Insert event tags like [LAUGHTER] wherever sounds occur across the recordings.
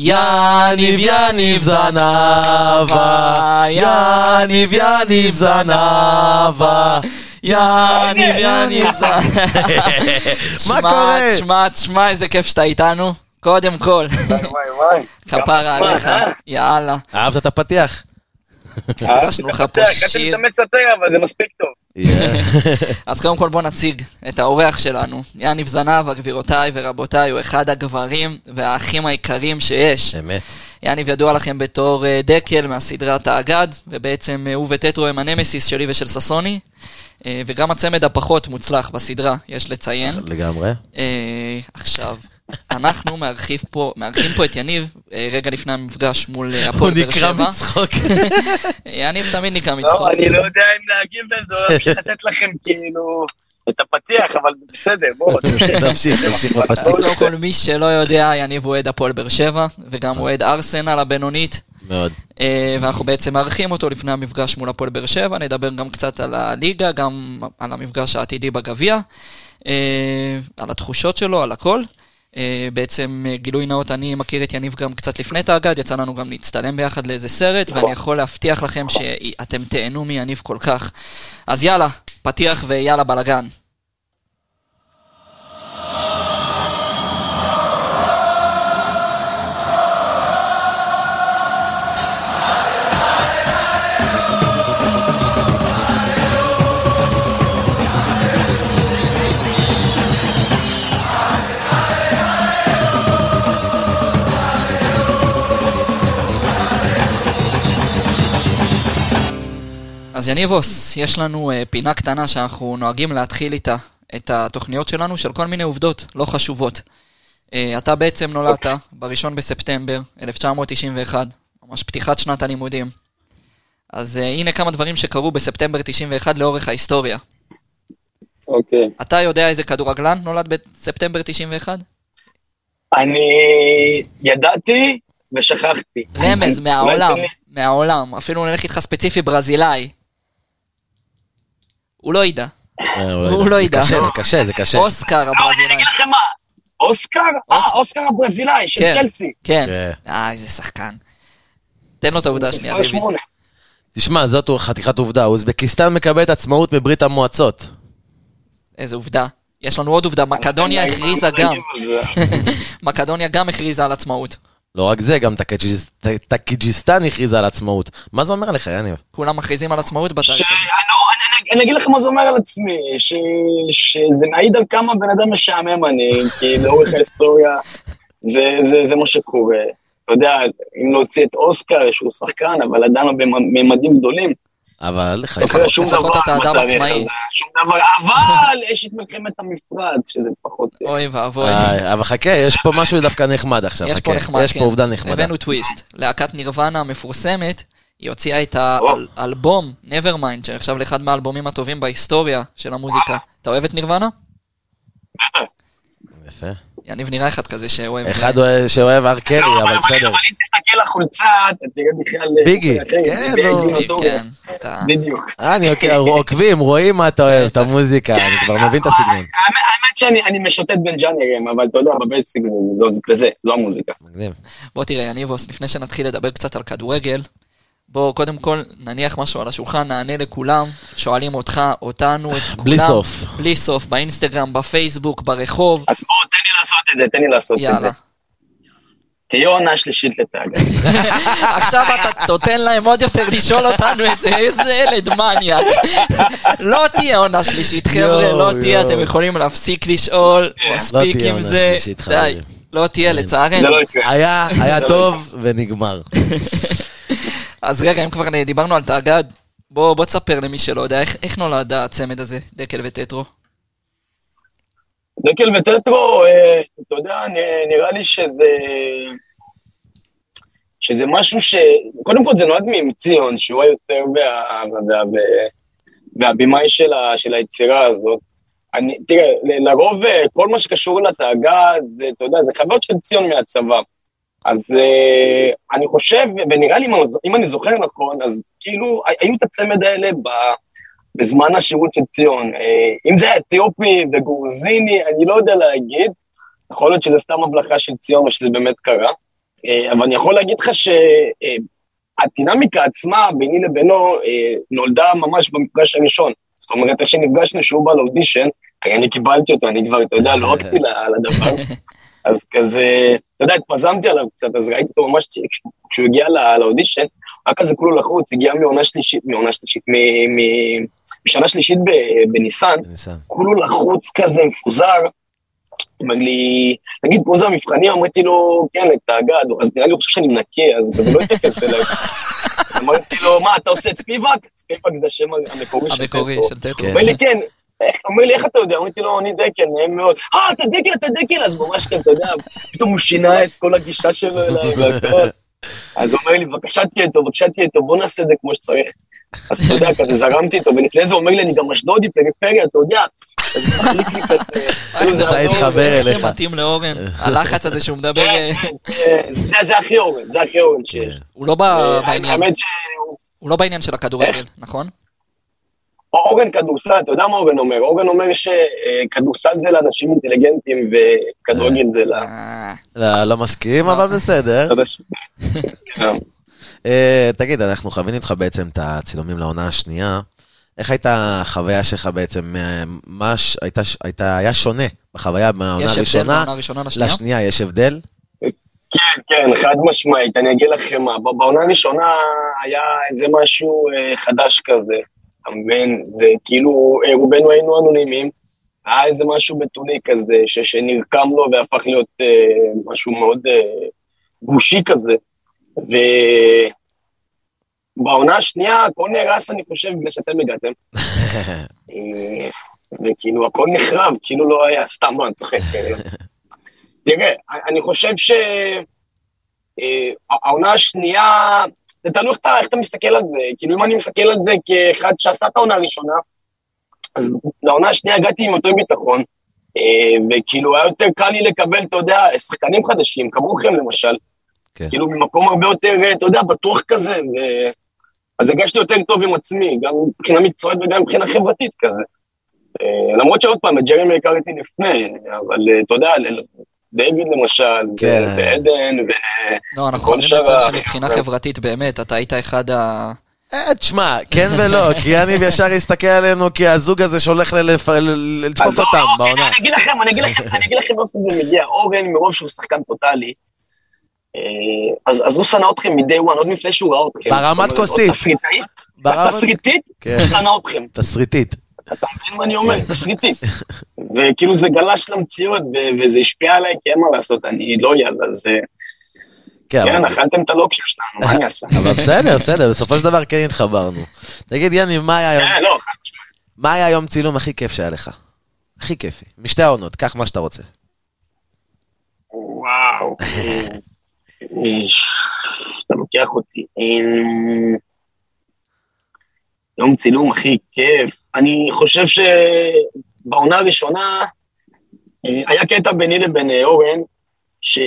יניב יניב זנבה, יניב יניב זנבה, יניב יניב זנבה. [LAUGHS] מה קורה? תשמע, תשמע, איזה כיף שאתה איתנו. קודם כל, [LAUGHS] וואי וואי. כפרה עליך, אה? יאללה. אהבת את הפתיח? הקדשנו לך פה שיר. את המצטר, אבל זה מספיק טוב. [LAUGHS] אז קודם כל בוא נציג את האורח שלנו. יניב זנבה, גבירותיי ורבותיי, הוא אחד הגברים והאחים העיקריים שיש. אמת. יניב ידוע לכם בתור אה, דקל מהסדרת האגד, ובעצם אה, הוא וטטרו הם הנמסיס שלי ושל ששוני, אה, וגם הצמד הפחות מוצלח בסדרה, יש לציין. לגמרי. עכשיו, אנחנו מארחים פה, מארחים פה את יניב אה, רגע לפני המפגש מול אה, הוא הפועל באר נקרע שבע. מצחוק. [LAUGHS] יניב תמיד נקרא מצחוק. לא, אני לא יודע אם להגיב לזה, או להמשיך לתת לכם כאילו את הפתיח, אבל בסדר, בואו. [LAUGHS] תמשיך, תמשיך אז בפתיח. קודם כל, מי שלא יודע, יניב הוא אוהד הפועל באר שבע, וגם אוהד ארסנל הבינונית. מאוד. אה, ואנחנו בעצם מארחים אותו לפני המפגש מול הפועל באר שבע, נדבר גם קצת על הליגה, גם על המפגש העתידי בגביע, על התחושות שלו, על הכל. אה, בעצם אה, גילוי נאות, אני מכיר את יניב גם קצת לפני תאגד, יצא לנו גם להצטלם ביחד לאיזה סרט, ואני יכול להבטיח לכם שאתם תהנו מיניב כל כך. אז יאללה, פתיח ויאללה בלאגן. אז יניבוס, יש לנו uh, פינה קטנה שאנחנו נוהגים להתחיל איתה את התוכניות שלנו של כל מיני עובדות לא חשובות. Uh, אתה בעצם נולדת בראשון בספטמבר 1991, ממש פתיחת שנת הלימודים. אז uh, הנה כמה דברים שקרו בספטמבר 91 לאורך ההיסטוריה. אוקיי. אתה יודע איזה כדורגלן נולד בספטמבר 91? אני ידעתי ושכחתי. רמז אולי מהעולם, מהעולם. אפילו נלך איתך ספציפי ברזילאי. הוא לא ידע. אה, הוא לא זה ידע. קשה, זה קשה, זה קשה. אוסקר לא, אני הברזילאי. אגיד לכם מה. אוסקר? אה, אוס- אוסקר הברזילאי של כן. צ'לסי. כן. כן. אה, איזה שחקן. תן לו את העובדה השנייה. שמונה. תשמע, זאת חתיכת עובדה. אוזבקיסטן מקבלת עצמאות מברית המועצות. איזה עובדה. יש לנו עוד עובדה, מקדוניה אני- הכריזה אני- גם. אני- [LAUGHS] מקדוניה גם הכריזה על עצמאות. לא רק זה, גם טג'יקיסטן הכריזה על עצמאות. מה זה אומר לך, יניב? כולם מכריזים על עצמאות בתאריך הזה. אני- אגיד לך מה זה אומר על עצמי, ש- שזה מעיד על כמה בן אדם משעמם אני, כי לאורך ההיסטוריה זה- זה זה מה שקורה. אתה יודע, אם להוציא את אוסקר, שהוא שחקן, אבל עדיין לא בממדים גדולים. אבל לא לפחות אתה אדם עצמאי. אבל יש את מלחמת המפרץ, שזה פחות... אוי ואבוי. אבל חכה, יש פה משהו דווקא נחמד עכשיו, יש פה. נחמד, יש כן. פה עובדה נחמדה. הבאנו טוויסט. להקת נירוונה המפורסמת, היא הוציאה את. האלבום Nevermind, שנחשב לאחד מהאלבומים הטובים בהיסטוריה של המוזיקה. אתה אוהב את נירוונה? [LAUGHS] יפה. יניב נראה אחד כזה שאוהב... אחד אוהב- שאוהב הר קרי, לא, אבל בסדר. אבל אם תסתכל לחולצה, אתה תראה בכלל... ביגי, אחר, כן, נו. נוטוריוס. כן, אתה... בדיוק. אה, אני עוק- עוקבים, רואים מה אתה אוהב, את המוזיקה, אני כבר מבין את הסגנון. האמת שאני אני משוטט בין ז'אנרים, אבל אתה יודע, בבייסיק זה- זה זו המוזיקה. מגניב. בוא תראה, יניבוס, לפני שנתחיל לדבר קצת על כדורגל, בוא קודם כל נניח משהו על השולחן, נענה לכולם, שואלים אותך, אותנו, את כולם. בלי סוף. בלי סוף, באינסטגרם, בפייסבוק, ברחוב, אז בוא, תן לי לעשות את זה, תן לי לעשות את יאללה. זה. תהיה עונה שלישית לטאג. [LAUGHS] עכשיו אתה נותן להם עוד יותר לשאול אותנו את זה, איזה ילד מניאק. [LAUGHS] לא תהיה עונה שלישית, חבר'ה, לא תהיה. אתם יכולים להפסיק לשאול, מספיק תהיה עם עונה זה, שלישית, די, חברים. לא תהיה זה לצערנו. לא יקרה. היה, היה טוב ונגמר. [LAUGHS] אז רגע, אם כבר דיברנו על תאגד, בוא בוא תספר למי שלא יודע, איך- איך נולד הצמד הזה, דקל וטטרו? דקל וטטרו, אה, אתה יודע, נראה לי שזה... שזה משהו ש... קודם כל זה נולד מציון, שהוא היוצר וה... וה... וה... והבימאי של, ה... של היצירה הזאת. אני, תראה, לרוב אה, כל מה שקשור לתאגד, זה, אתה יודע, זה חוויות של ציון מהצבא. אז אה, אני חושב, ונראה לי, אם אני זוכר נכון, אז כאילו, היו את הצמד האלה ב... בזמן השירות של ציון. אה, אם זה היה אתיופי וגרוזיני, אני לא יודע להגיד. יכול להיות שזה סתם הבלחה של ציון או שזה באמת קרה. אה, אבל אני יכול להגיד לך שהדינמיקה עצמה ביני לבינו אה, נולדה ממש במפגש הראשון. זאת אומרת, איך שנפגשנו, שהוא בא לאודישן, אני קיבלתי אותו, אני כבר, אתה יודע, לא הלכתי [LAUGHS] לדבר. אז כזה, אתה יודע, התפזמתי עליו קצת, אז ראיתי אותו ממש, כשהוא הגיע לאודישן, היה כזה כולו לחוץ, הגיע מעונה שלישית, מעונה שלישית, משנה שלישית בניסן, כולו לחוץ כזה, מפוזר. אומר לי, תגיד, פה זה המבחנים? אמרתי לו, כן, את האגד, אז נראה לי הוא חושב שאני מנקה, אז זה לא התייחס אליי. [LAUGHS] אמרתי לו, מה, אתה עושה את ספיבק? ספיבק זה השם המקורי של טטו. המקורי של טטו. אומר לי, כן. אומר לי, איך אתה יודע? אמרתי לו, אני דקל, נעים מאוד. אה, אתה דקל, אתה דקל, אז ממש כן, אתה יודע, פתאום הוא שינה את כל הגישה שלו אליי והכל. אז הוא אומר לי, בבקשה תהיה טוב, בבקשה תהיה טוב, בוא נעשה את זה כמו שצריך. אז אתה יודע, כזה זרמתי איתו, ולפני זה הוא אומר לי, אני גם אשדודי, פריפריה, אתה יודע. זה התחבר אליך. זה מתאים לאורן, הלחץ הזה שהוא מדבר... כן, כן, זה הכי אורן, זה הכי אורן שיש. הוא לא בעניין. הוא לא בעניין של הכדורגל, נכון? אורגן כדורסל, אתה יודע מה אורגן אומר? אורגן אומר שכדורסל זה לאנשים אינטליגנטים וכדורגל זה ל... לא, לא מסכים, אבל בסדר. תגיד, אנחנו חווינו איתך בעצם את הצילומים לעונה השנייה. איך הייתה החוויה שלך בעצם? מה הייתה, היה שונה בחוויה מהעונה הראשונה לשנייה? יש הבדל? כן, כן, חד משמעית, אני אגיד לכם מה, בעונה הראשונה היה איזה משהו חדש כזה. אתה מבין? זה כאילו, אה, רובנו היינו אנונימיים, היה איזה משהו בתולי כזה, ש, שנרקם לו והפך להיות אה, משהו מאוד אה, גושי כזה. ובעונה השנייה הכל נהרס, אני חושב, בגלל שאתם הגעתם. [LAUGHS] אה, וכאילו, הכל נחרב, כאילו לא היה, סתם, לא, אני צוחק. אה. תראה, אני חושב שהעונה השנייה, זה תלוי איך, אתה מסתכל על זה. כאילו, אם אני מסתכל על זה כאחד שעשה את העונה הראשונה, אז לעונה השנייה הגעתי עם אותו ביטחון, אה, וכאילו היה יותר קל לי לקבל, אתה יודע, שחקנים חדשים, כמוכם למשל. כן. כאילו, ממקום הרבה יותר, אה, אתה יודע, בטוח כזה, ו... אז הרגשתי יותר טוב עם עצמי, גם מבחינה מקצועית וגם מבחינה חברתית כזה. אה, למרות שעוד פעם, את ג'רמי הכרתי לפני, אבל אתה יודע, דיוויד למשל, כן. ועדן, ו... לא, אנחנו יכולים לציין שמבחינה חברתית באמת, אתה היית אחד ה... אה, תשמע, כן ולא, [LAUGHS] כי יניב ישר יסתכל עלינו כי הזוג הזה שהולך לדפוק אותם בעונה. אני אגיד לכם, אני אגיד לכם, אני אגיד לכם איפה זה מגיע. אורן, מרוב שהוא שחקן טוטאלי, אה, אז הוא שנא אתכם מ-day one, עוד לפני שהוא ראה אתכם. ברמת כוסית. תסריטית, כן. שנא אתכם. תסריטית. אתה מבין מה אני אומר? תסריטית. וכאילו זה גלש למציאות, וזה השפיע עליי, כי אין מה לעשות, אני לא ילד, אז... אה, כן, כן אכלתם את הלוקשים שלנו, מה אני אעשה? אבל בסדר, בסדר, בסופו של דבר כן התחברנו. תגיד, יאני, מה היה היום... כן, לא, מה היה היום צילום הכי כיף שהיה לך? הכי כיפי. משתי העונות, קח מה שאתה רוצה. וואו. [LAUGHS] אתה לוקח אותי. יום צילום הכי כיף. אני חושב שבעונה הראשונה אה, היה קטע ביני לבין אה, אורן, ש...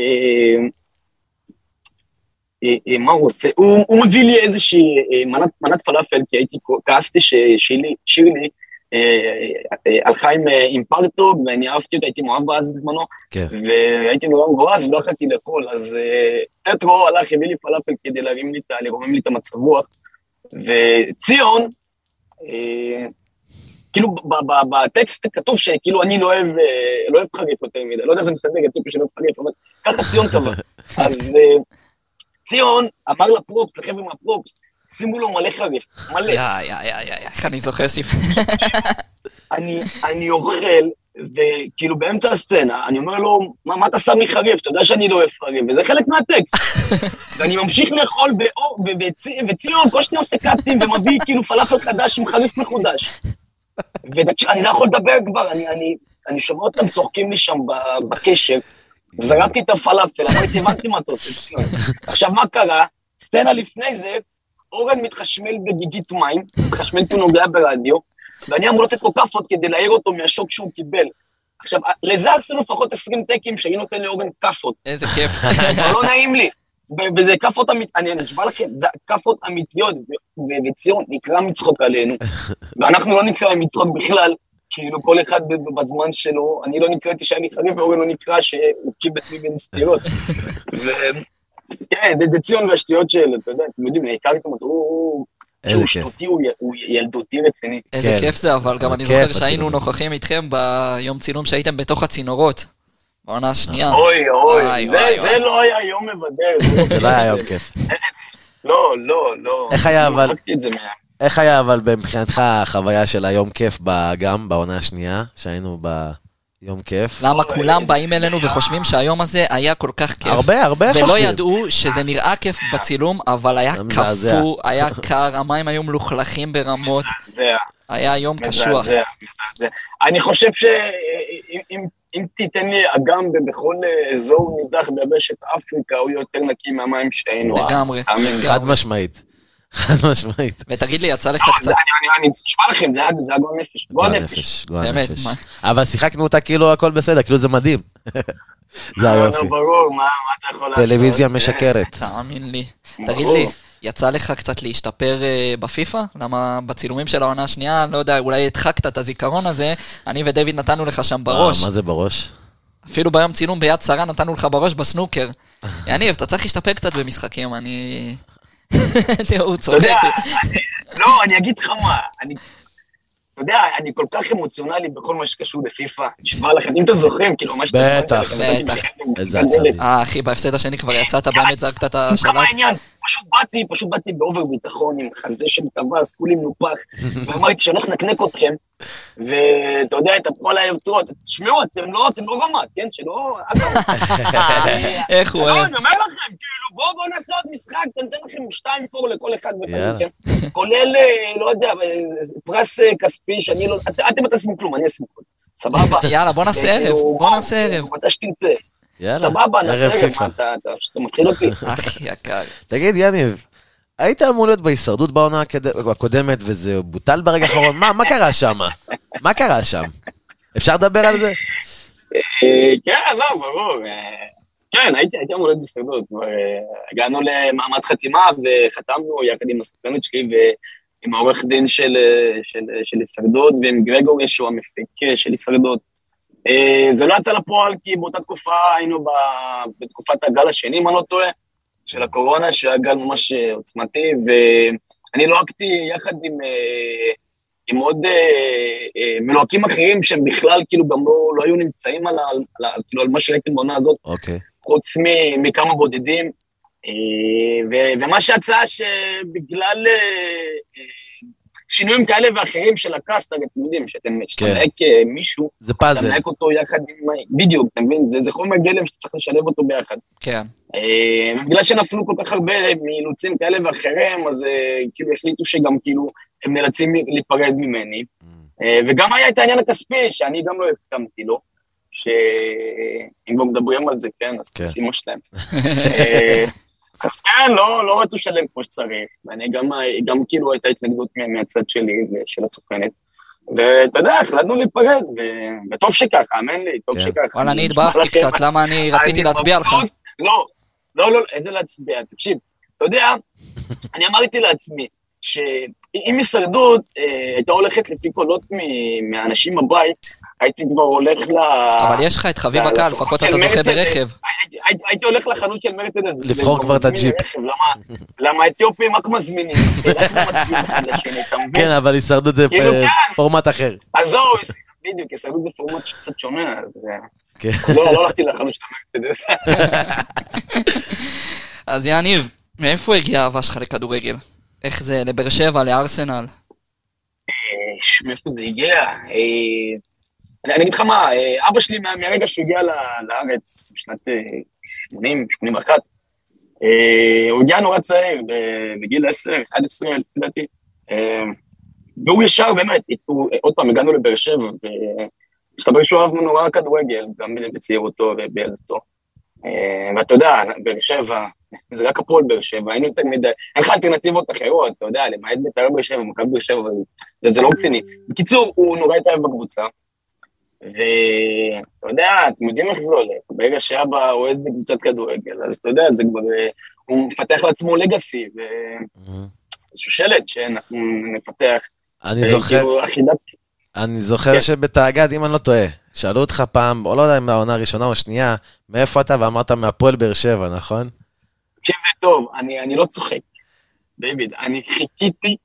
אה, מה הוא עושה? הוא, הוא מביא לי איזושהי מנת, מנת פלאפל, כי הייתי, כעסתי ששירלי הלכה עם, עם פרטוג, ואני אהבתי אותה, הייתי מאוהב אז בזמנו, כן. והייתי נורא מבואס ולא יכולתי לאכול, אז טטרו הלך, הביא לי פלאפל כדי להרים לי, לרומם לי את המצב רוח, וציון, כאילו בטקסט כתוב שכאילו אני לא אוהב, אה, לא אוהב חריף יותר מדי, לא יודע איך זה מסתדר, הטיפי שלא אוהב חריף, אבל ככה ציון קבע. [LAUGHS] אז אה, ציון אמר לפרופס, לחבר'ה מהפרופס, שימו לו מלא חריף, מלא. יא, יא, יא, יא, איך אני זוכר סיפור. אני אוכל וכאילו באמצע הסצנה, אני אומר לו, מה, מה אתה שם לי חריף? אתה יודע שאני לא אוהב חריף, וזה חלק מהטקסט. [LAUGHS] ואני ממשיך לאכול באור, וציון כל שניה עושה קאטים ומביא כאילו פלאפל חדש עם חריף מחודש. ואני לא יכול לדבר כבר, אני, אני, אני שומע אותם צוחקים לי שם בקשר, זרקתי את הפלאפל, אמרתי, הבנתי מה אתה עושה. עכשיו, מה קרה? סצנה לפני זה, אורן מתחשמל בגיגית מים, מתחשמל כי הוא נוגע ברדיו, ואני אמור לתת לו כאפות כדי להעיר אותו מהשוק שהוא קיבל. עכשיו, לזה עשינו לפחות 20 טקים שאני נותן לאורן כאפות. איזה כיף. [LAUGHS] לא נעים לי. וזה כאפות אמיתיות, אני נשבע לכם, זה כאפות אמיתיות, וציון נקרא מצחוק עלינו, [LAUGHS] ואנחנו לא נקרא מצחוק בכלל, כאילו כל אחד בזמן שלו, אני לא נקראתי שאני חריף, ואורן לא נקרא שהוא קיבל לי בין סתירות. [LAUGHS] כן, זה ציון והשטויות של, אתה יודע, אתם יודעים, הכרתם אותו, הוא... שהוא שטותי, הוא ילדותי רציני. איזה כן. כיף זה, אבל גם אני זוכר שהיינו נוכחים איתכם ביום צילום שהייתם בתוך הצינורות. בעונה השנייה. אוי, אוי, זה לא היה יום מבדר. [LAUGHS] זה לא היה יום כיף. לא, לא, לא. איך היה אבל... איך היה אבל מבחינתך החוויה של היום כיף גם בעונה השנייה, שהיינו ביום כיף? למה כולם באים אלינו וחושבים שהיום הזה היה כל כך כיף? הרבה, הרבה חושבים. ולא ידעו שזה נראה כיף בצילום, אבל היה קפוא, היה קר, המים היו מלוכלכים ברמות. היה יום קשוח. אני חושב שאם תיתן לי אגם בכל אזור נידח ביבשת אפריקה, הוא יותר נקי מהמים שהיינו. לגמרי. חד משמעית. חד משמעית. ותגיד לי, יצא לך קצת... אני אשמע לכם, זה היה גועל נפש. גועל נפש. באמת, מה? אבל שיחקנו אותה כאילו הכל בסדר, כאילו זה מדהים. [LAUGHS] זה היופי. ברור, מה אתה יכול לעשות? טלוויזיה משקרת. תאמין לי. תגיד לי, יצא לך קצת להשתפר אה, בפיפא? למה בצילומים של העונה השנייה, לא יודע, אולי הדחקת את הזיכרון הזה, אני ודויד נתנו לך שם בראש. מה זה בראש? אפילו ביום צילום ביד שרה נתנו לך בראש בסנוקר. [LAUGHS] יניב, אתה צריך להשתפר קצת במשחקים, אני... [LAUGHS] הוא צודק. לא, אני אגיד לך מה, אני... אתה יודע, אני כל כך אמוציונלי בכל מה שקשור לפיפא, נשמע לכם, אם אתם זוכרים, כאילו, מה שאתם... בטח, בטח. איזה עצבים. אה, אחי, בהפסד השני כבר יצאת, באמת זרקת את השלט. כמה העניין, פשוט באתי, פשוט באתי ב over ביטחון עם חזה של טווס, כולי מנופח, ואמרתי שאני הולך לנקנק אתכם, ואתה יודע, את כל היוצרות, תשמעו, אתם לא, אתם לא רמת, כן? שלא... [LAUGHS] איך הוא אוהב. אני אומר לכם, כאילו, בואו בואו נעשה עוד משחק, ניתן לכם שתיים פור לכל אחד כן? כולל, אה, לא יודע, פרס אה, כספי, שאני לא... אתם לא תשימו כלום, אני אשים כלום. סבבה? [LAUGHS] יאללה, בוא נעשה ערב, כאילו, בוא נעשה ערב. מתי שתרצה. סבבה, נעשה ערב, אתה מתחיל אותי. [LAUGHS] אח יקר. תגיד, יניב, היית אמור להיות בהישרדות בעונה הקודמת, וזה בוטל ברגע האחרון, מה קרה שם? מה קרה שם? אפשר לדבר על זה? [LAUGHS] אה, כן, לא, ברור. אה, כן, הייתי אמור להיות בהישרדות. אה, הגענו למעמד חתימה וחתמנו יחד עם הסוכנות שלי ועם העורך דין של הישרדות ועם גרגורי שהוא המפיק של הישרדות. זה לא יצא לפועל כי באותה תקופה היינו בתקופת הגל השני, אם אני לא טועה. של הקורונה, שהיה גל ממש אה, עוצמתי, ואני לוהקתי יחד עם, אה, עם עוד אה, מלוהקים אחרים שהם בכלל כאילו גם לא, לא היו נמצאים על, על, על, כאילו, על מה שראיתם בעונה הזאת, okay. אוקיי. חוץ מכמה בודדים. ומה שיצא שבגלל שינויים כאלה ואחרים של הקאסט, אתם יודעים, שאתם משתמק כן. מישהו, זה פאזל. אתה מנהק אותו יחד עם... בדיוק, אתה מבין? זה, זה חומר גלם שצריך לשלב אותו ביחד. כן. אה, בגלל שנפלו כל כך הרבה מאילוצים כאלה ואחרים, אז אה, כאילו החליטו שגם כאילו הם נאלצים להיפרד ממני. Mm. אה, וגם היה את העניין הכספי, שאני גם לא הסכמתי לו, שאם כבר מדברים על זה, כן, אז כן. כוסימו שלהם. [LAUGHS] אז כן, לא, לא רצו לשלם כמו שצריך, ואני גם, גם כאילו הייתה התנגדות מהצד שלי ושל הסוכנת. ואתה יודע, החלטנו להיפרד, וטוב שכך, האמן לי, טוב כן. שכך. וואלה, אני התבאסתי קצת, למה אני רציתי להצביע לך? לא, לא, לא, איזה להצביע? תקשיב, אתה יודע, [LAUGHS] אני אמרתי לעצמי, שאם הישרדות אה, הייתה הולכת לפי קולות מהאנשים בבית, הייתי כבר הולך ל... אבל יש לך את חביב הקהל, לפחות אתה זוכה ברכב. הייתי הולך לחנות של מרצדס. לבחור כבר את הג'יפ. למה האתיופים רק מזמינים. כן, אבל הישרדות זה כאילו, כן. פורמט אחר. אז זהו, בדיוק, הישרדות זה פורמט שקצת שונה, אז... אה, כן. לא, לא הלכתי לחנות של המרצדס. [LAUGHS] אז יניב, מאיפה הגיעה האהבה שלך לכדורגל? איך זה לבאר שבע, לארסנל? אה, מאיפה זה הגיע? אה, אני אגיד לך מה, אבא שלי מהרגע שהוא הגיע לארץ בשנת 80, 81, הוא הגיע נורא צעיר, בגיל 10, 11, לפי דעתי. והוא ישר, באמת, עוד פעם, הגענו לבאר שבע, מסתבר שהוא אהב נורא כדורגל, גם בצעירותו ובילדותו. אה, ואתה יודע, באר שבע, זה רק הפועל באר שבע, היינו יותר מדי, אין לך אלטרנטיבות אחרות, אתה יודע, למעט בית"ר באר שבע, מכבי באר שבע, זה לא רציני. בקיצור, הוא נורא התאהב בקבוצה, ואתה יודע, אתם יודעים איך זה הולך, ברגע שאבא אוהד בקבוצת כדורגל, אז אתה יודע, זה כבר, הוא מפתח לעצמו לגאסי, ושושלת שאנחנו נפתח. אני זוכר, כאילו, אני זוכר כן. שבתאגד, אם אני לא טועה, שאלו אותך פעם, או לא יודע אם מהעונה הראשונה או שנייה, מאיפה אתה, ואמרת מהפועל באר שבע, נכון? תקשיב טוב, אני לא צוחק. דיוויד, אני חיכיתי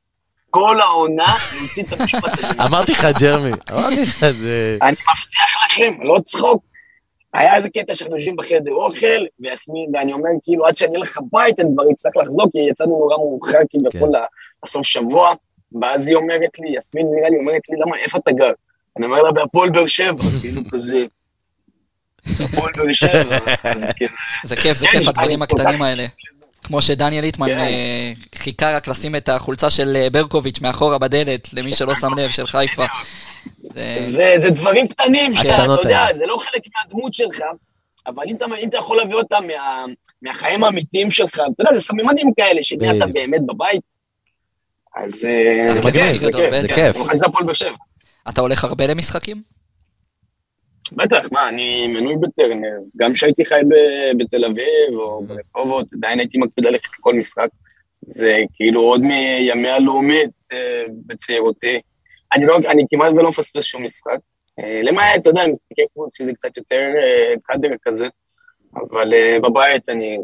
כל העונה להוציא את המשפט הזה. אמרתי לך, ג'רמי, אמרתי לך, זה... אני מבטיח לכם, לא צחוק. היה איזה קטע שאנחנו יושבים בחדר אוכל, ויסמין, ואני אומר, כאילו, עד שאני אלך הביתה, אני כבר אצטרך לחזור, כי יצאנו נורא מאוחר כביכול כן. לסוף שבוע, ואז היא אומרת לי, יסמין נראה לי, אומרת לי, למה, איפה אתה גר? אני אומר לה, בהפועל באר שבע, כאילו כזה. [LAUGHS] הפועל באר שבע. זה כיף, זה כיף, הדברים הקטנים האלה. כמו שדניאל ליטמן כן. אה, חיכה רק לשים את החולצה של אה, ברקוביץ' מאחורה בדלת, למי שלא שם לב, של חיפה. זה דברים קטנים שאתה יודע, זה לא חלק מהדמות שלך, אבל אם אתה, אם אתה יכול להביא אותם מה, מהחיים האמיתיים שלך, אתה יודע, זה סממנים כאלה, שאתה באמת בבית, אז אה, זה כיף, זה כיף. אתה הולך הרבה למשחקים? בטח, מה, אני מנוי בטרנר, גם כשהייתי חי בתל אביב או ברחובות, עדיין הייתי מקפיד ללכת לכל משחק. זה כאילו עוד מימי הלאומית אה, בצעירותי. אני, לא, אני כמעט ולא מפספס שום משחק. אה, למעט, אתה יודע, משחקי חוץ שזה קצת יותר אה, קאדר כזה, אבל בבית אני,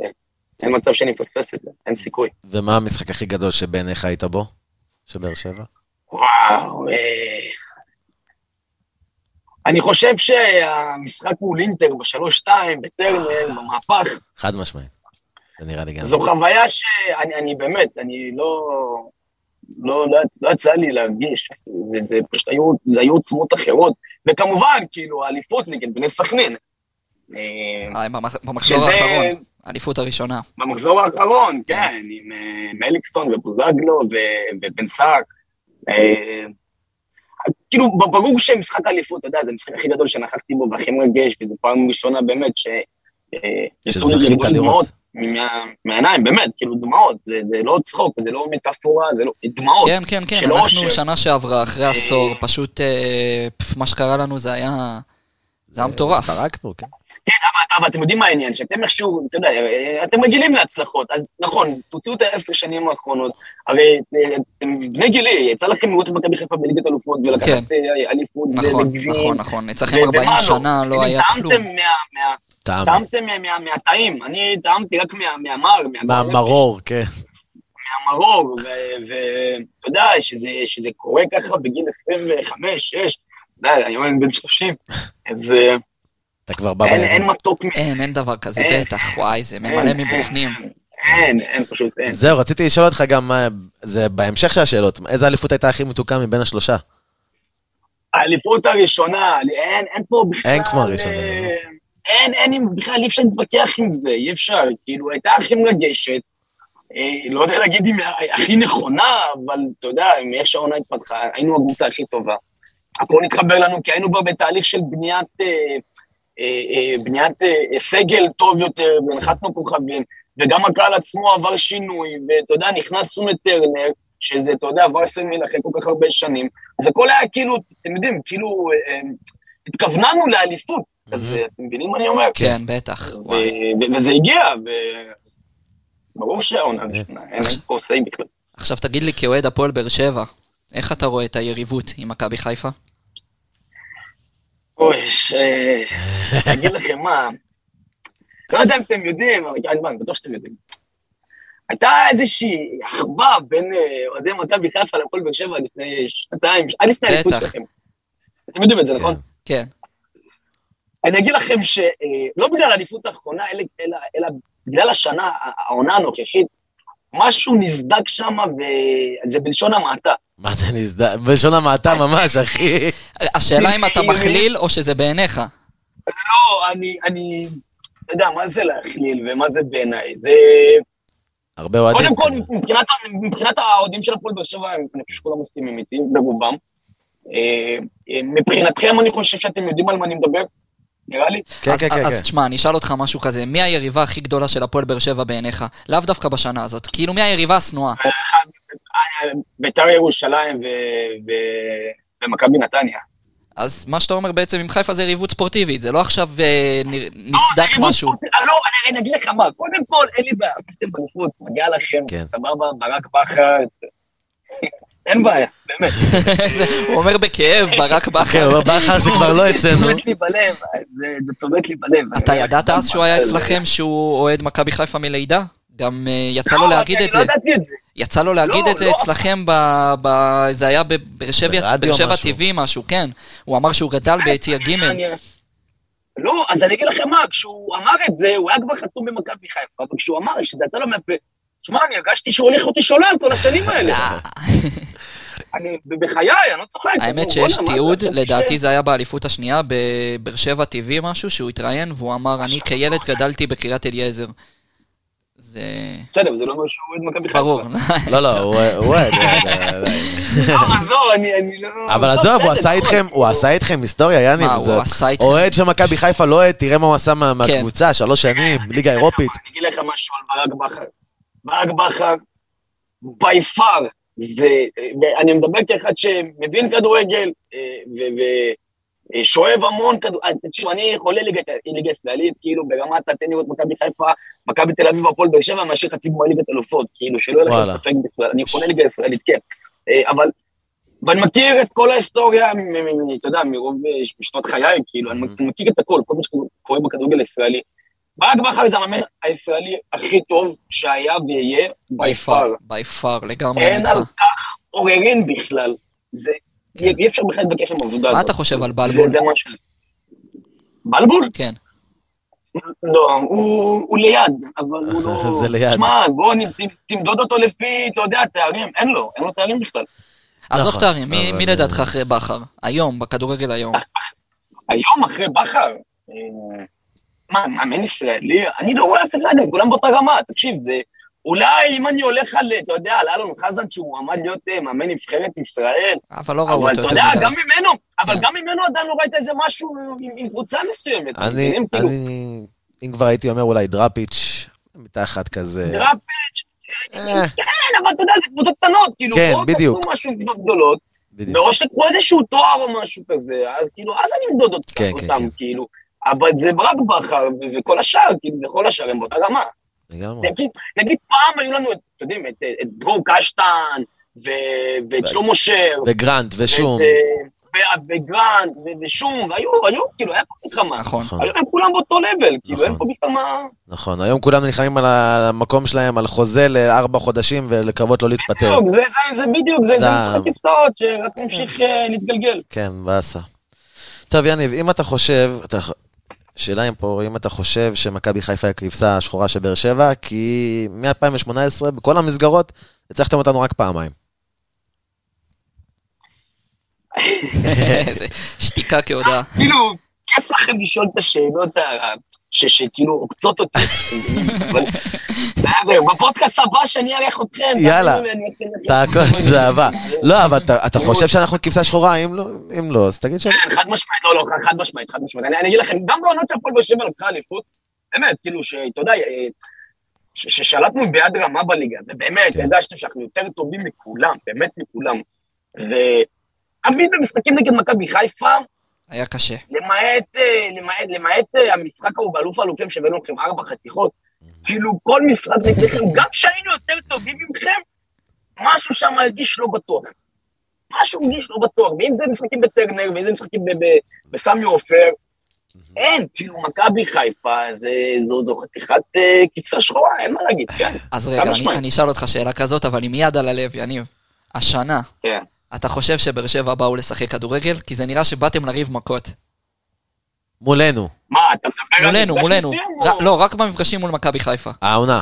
אין מצב שאני מפספס את זה, אין סיכוי. ומה המשחק הכי גדול שבעיניך היית בו? של באר שבע? וואו, אני חושב שהמשחק מול אינטר בשלוש-שתיים, בטרנר, במהפך. חד משמעית. זה נראה לי גם. זו חוויה שאני אני באמת, אני לא... לא, לא, לא יצא לי להרגיש, זה, זה פשוט היו, זה היו עוצמות אחרות, וכמובן, כאילו, האליפות נגד בני סכנין. אה, במחזור האחרון, האליפות הראשונה. במחזור האחרון, כן, עם אה, מליקסון ובוזגלו ובן סאק. אה, כאילו, ברור שמשחק האליפות, אתה יודע, זה המשחק הכי גדול שנכחתי בו והכי מרגש, וזו פעם ראשונה באמת שיצאו לי דמעות מהעיניים, באמת, כאילו דמעות, זה, זה לא צחוק, זה לא מטאפורה, זה לא, דמעות. כן, כן, כן, אנחנו שנה שעברה, אחרי עשור, פשוט מה שקרה לנו זה היה... זה היה מטורף. חרקנו, כן. כן, אבל, אבל אתם יודעים מה העניין, שאתם איכשהו, אתה יודע, אתם רגילים להצלחות, אז נכון, תוציאו את העשר שנים האחרונות, הרי אתם בני גילי, יצא לכם לראות את מכבי חיפה בליגת אלופות ולקחת כן. אה, אליפות נכון, נכון, נכון, אצלכם 40 שנה לא היה כלום. טעמתם מהטעים, אני טעמתי רק מהמר. מהמרור, כן. מהמרור, ואתה יודע, שזה קורה ככה בגיל 25, 6, אני בן 30, אז... אה, אתה כבר בא בימים. אין מתוק. אין, אין דבר כזה, בטח, וואי, זה ממלא מבפנים. אין, אין, פשוט אין. זהו, רציתי לשאול אותך גם, זה בהמשך של השאלות, איזה אליפות הייתה הכי מתוקה מבין השלושה? האליפות הראשונה, אין, אין פה בכלל... אין כמו הראשונה. אה, לא? אין, אין, בכלל אי אפשר להתווכח עם זה, אי אפשר, כאילו, הייתה הכי מרגשת, אה, לא יודע להגיד אם הכי נכונה, אבל אתה יודע, אם איך שהעונה התפתחה, היינו הקבוצה הכי טובה. הכל נתחבר לנו, כי היינו כבר בתהליך של בניית אה, אה, אה, בניית אה, סגל טוב יותר, והנחתנו כוכבים, וגם הקהל עצמו עבר שינוי, ואתה יודע, נכנסנו לטרנר, שזה, אתה יודע, עבר סמל אחרי כל כך הרבה שנים, אז הכל היה כאילו, אתם יודעים, כאילו, התכווננו לאליפות, אז אתם מבינים מה אני אומר? כן, בטח. וזה הגיע, וברור שהעונה ראשונה, אין פה סיי בכלל. עכשיו תגיד לי, כאוהד הפועל באר שבע, איך אתה רואה את היריבות עם מכבי חיפה? אוי, אני אגיד לכם מה, לא יודע אם אתם יודעים, אבל אני בטוח שאתם יודעים. הייתה איזושהי אחווה בין אה, אוהדי מכבי חיפה לפועל באר שבע לפני שנתיים, עד לפני האליפות שלכם. אתם יודעים את זה, נכון? כן. אני אגיד לכם שלא בגלל האליפות האחרונה, אלא בגלל השנה, העונה הנוכחית, משהו נסדק שם, וזה בלשון המעטה. מה זה נסדק? בלשון המעטה ממש, אחי. השאלה אם אתה מכליל או שזה בעיניך. לא, אני, אני, אתה יודע, מה זה להכליל ומה זה בעיניי? זה... הרבה אוהדים. קודם כל, מבחינת, מבחינת האוהדים של הפועל באר שבע, אני חושב שכולם מסכימים איתי, ברובם. אה, אה, מבחינתכם, אני חושב שאתם יודעים על מה אני מדבר. נראה לי. כן, כן, כן. אז תשמע, אני אשאל אותך משהו כזה, מי היריבה הכי גדולה של הפועל באר שבע בעיניך? לאו דווקא בשנה הזאת. כאילו, מי היריבה השנואה? בית"ר ירושלים ומכבי נתניה. אז מה שאתה אומר בעצם עם חיפה זה יריבות ספורטיבית, זה לא עכשיו אה, נסדק משהו. לא, אני אגיד לך מה, קודם כל, אין לי בעיה, עשיתם בנפות, מגיע לכם, כן. סבבה, ברק בכר, [LAUGHS] אין בעיה, באמת. [LAUGHS] הוא אומר בכאב, ברק בכר. כן, הוא אומר בכר שכבר לא [LAUGHS] אצלנו. זה צובט לי בלב, זה צובט לי בלב. אתה ידעת אז שהוא היה אצלכם, שהוא אוהד מכבי חיפה מלידה? גם יצא לו להגיד את זה. יצא לו להגיד את זה אצלכם, זה היה בבאר שבע TV משהו, כן. הוא אמר שהוא גדל ביציע ג'. לא, אז אני אגיד לכם מה, כשהוא אמר את זה, הוא היה כבר חתום במכבי חיפה, אבל כשהוא אמר שזה יצא לו מהפה, שמע, אני הרגשתי שהוא הולך אותי שולל כל השנים האלה. [LAUGHS] אני, בחיי, אני לא צוחק. האמת שיש תיעוד, לדעתי זה היה באליפות השנייה, בבאר שבע TV משהו, שהוא התראיין, והוא אמר, אני כילד גדלתי בקריית אליעזר. זה... בסדר, זה לא אומר שהוא אוהד מכבי חיפה. ברור. לא, לא, הוא אוהד. עזוב, אני לא... אבל עזוב, הוא עשה איתכם, היסטוריה, יאניב. מה, הוא עשה איתכם? אוהד של מכבי חיפה לא אוהד, תראה מה הוא עשה מהקבוצה, כן. שלוש שנים, ליגה אירופית. אני אגיד לך משהו על ברק בכר. ברק בכר, בי פאר, זה... אני מדבר כאחד שמבין כדורגל, אה, ושואב המון כדור, אה, תשמעו, אני חולה ליגה ישראלית, כאילו ברמת תן לראות מכבי חיפה, מכבי תל אביב, הפועל באר שבע, מאשר חצי גמר ליגת אלופות, כאילו, שלא יהיה לכם ספק בכלל, אני חולה ליגה ישראלית, כן. אה, אבל, ואני מכיר את כל ההיסטוריה, אתה יודע, מרוב משנות חיי, כאילו, אני מכיר את הכל, כל מה שקורה בכדורגל הישראלי. ברק בכר זה המאמן הישראלי הכי טוב שהיה ויהיה, בי פאר. בי פאר, לגמרי. אין על כך עוררין בכלל. זה כן. אי אפשר בכלל להתווכח עם העבודה הזאת. מה אתה חושב על בלבול? זה משהו. בלבול? כן. לא, הוא ליד, אבל הוא [LAUGHS] לא... זה ליד. שמע, בוא תמדוד אותו לפי, אתה יודע, תארים, אין לו, אין לו תארים בכלל. עזוב נכון. תארים, מי לדעתך אחרי בכר? היום, בכדורגל היום. היום אחרי בכר? אה, מה, מאמן ישראלי? אני לא רואה אף אחד, הם כולם באותה רמה, תקשיב, זה... אולי אם אני הולך על, אתה יודע, על אלון חזן, שהוא עמד להיות אה, מאמן נבחרת ישראל. אבל לא ראו אותו. אבל אתה יודע, גם ממנו, אבל כן. גם ממנו עדיין לא ראית איזה משהו עם קבוצה מסוימת. אני, כאילו- אני, אם כבר הייתי אומר אולי דראפיץ', מתחת כזה. דראפיץ', אה. כן, אבל אתה יודע, זה קבוצות קטנות, כאילו, כן, בדיוק. פה משהו עם קבוצות גדולות, או שתקחו איזשהו תואר או משהו כזה, אז כאילו, אז אני אמדוד כן, אותם, כאילו. אבל זה רק בכר, וכל השאר, כאילו, וכל השאר הם באותה רמה. לגמרי. נגיד פעם היו לנו, אתם יודעים, את דרור קשטן, ואת שלמה שר. וגרנט, ושום. וגרנט, ושום, והיו, היו, כאילו, היה פה מלחמה. נכון. היו הם כולם באותו לבל, כאילו, אין פה בכלל מה... נכון, היום כולם נלחמים על המקום שלהם, על חוזה לארבע חודשים, ולקוות לא להתפטר. בדיוק, זה בדיוק, זה משחק כיסאות, שרק ממשיך אה, להתגלגל. כן, באסה. טוב, יניב, אם אתה חושב, שאלה אם פה, אם אתה חושב שמכבי חיפה היא הכבשה השחורה של באר שבע, כי מ-2018, בכל המסגרות, הצלחתם אותנו רק פעמיים. [LAUGHS] שתיקה כהודעה. כאילו, כיף לכם לשאול את השאלות שכאילו עוקצות אותי. בסדר, בפודקאסט הבא שאני אערך אתכם. יאללה, תעקוץ, הבא. לא, אבל אתה חושב שאנחנו כבשה שחורה? אם לא, לא אז תגיד ש... כן, חד משמעית, לא, לא, חד משמעית, חד משמעית. אני אגיד לכם, גם בעונות של הפועל באר שבע לקחה אליפות, באמת, כאילו, שאתה יודע, אה, ששלטנו ביד רמה בליגה, ובאמת, כן. הרגשנו שאנחנו יותר טובים מכולם, באמת מכולם. ותמיד במשחקים נגד מכבי חיפה, היה קשה. למעט, אה, למעט, למעט אה, המשחק ההוא באלוף האלופים שהבאנו לכם ארבע חתיכות, כאילו כל משחק נגדכם, גם כשהיינו יותר טובים ממכם, משהו שם הרגיש לא בטוח. משהו הרגיש לא בטוח, ואם זה משחקים בטרנר, ואם זה משחקים בסמי עופר, אין, כאילו מכבי חיפה, זה, זו, זו חתיכת אה, כבשה שחורה, אין מה להגיד, כן. אז רגע, אני, אני אשאל אותך שאלה כזאת, אבל עם יד על הלב, יניב. השנה, כן. אתה חושב שבאר שבע באו לשחק כדורגל? כי זה נראה שבאתם לריב מכות. מולנו. מה, אתה מדבר על מולנו, מולנו. לא, רק במפגשים מול מכבי חיפה. העונה.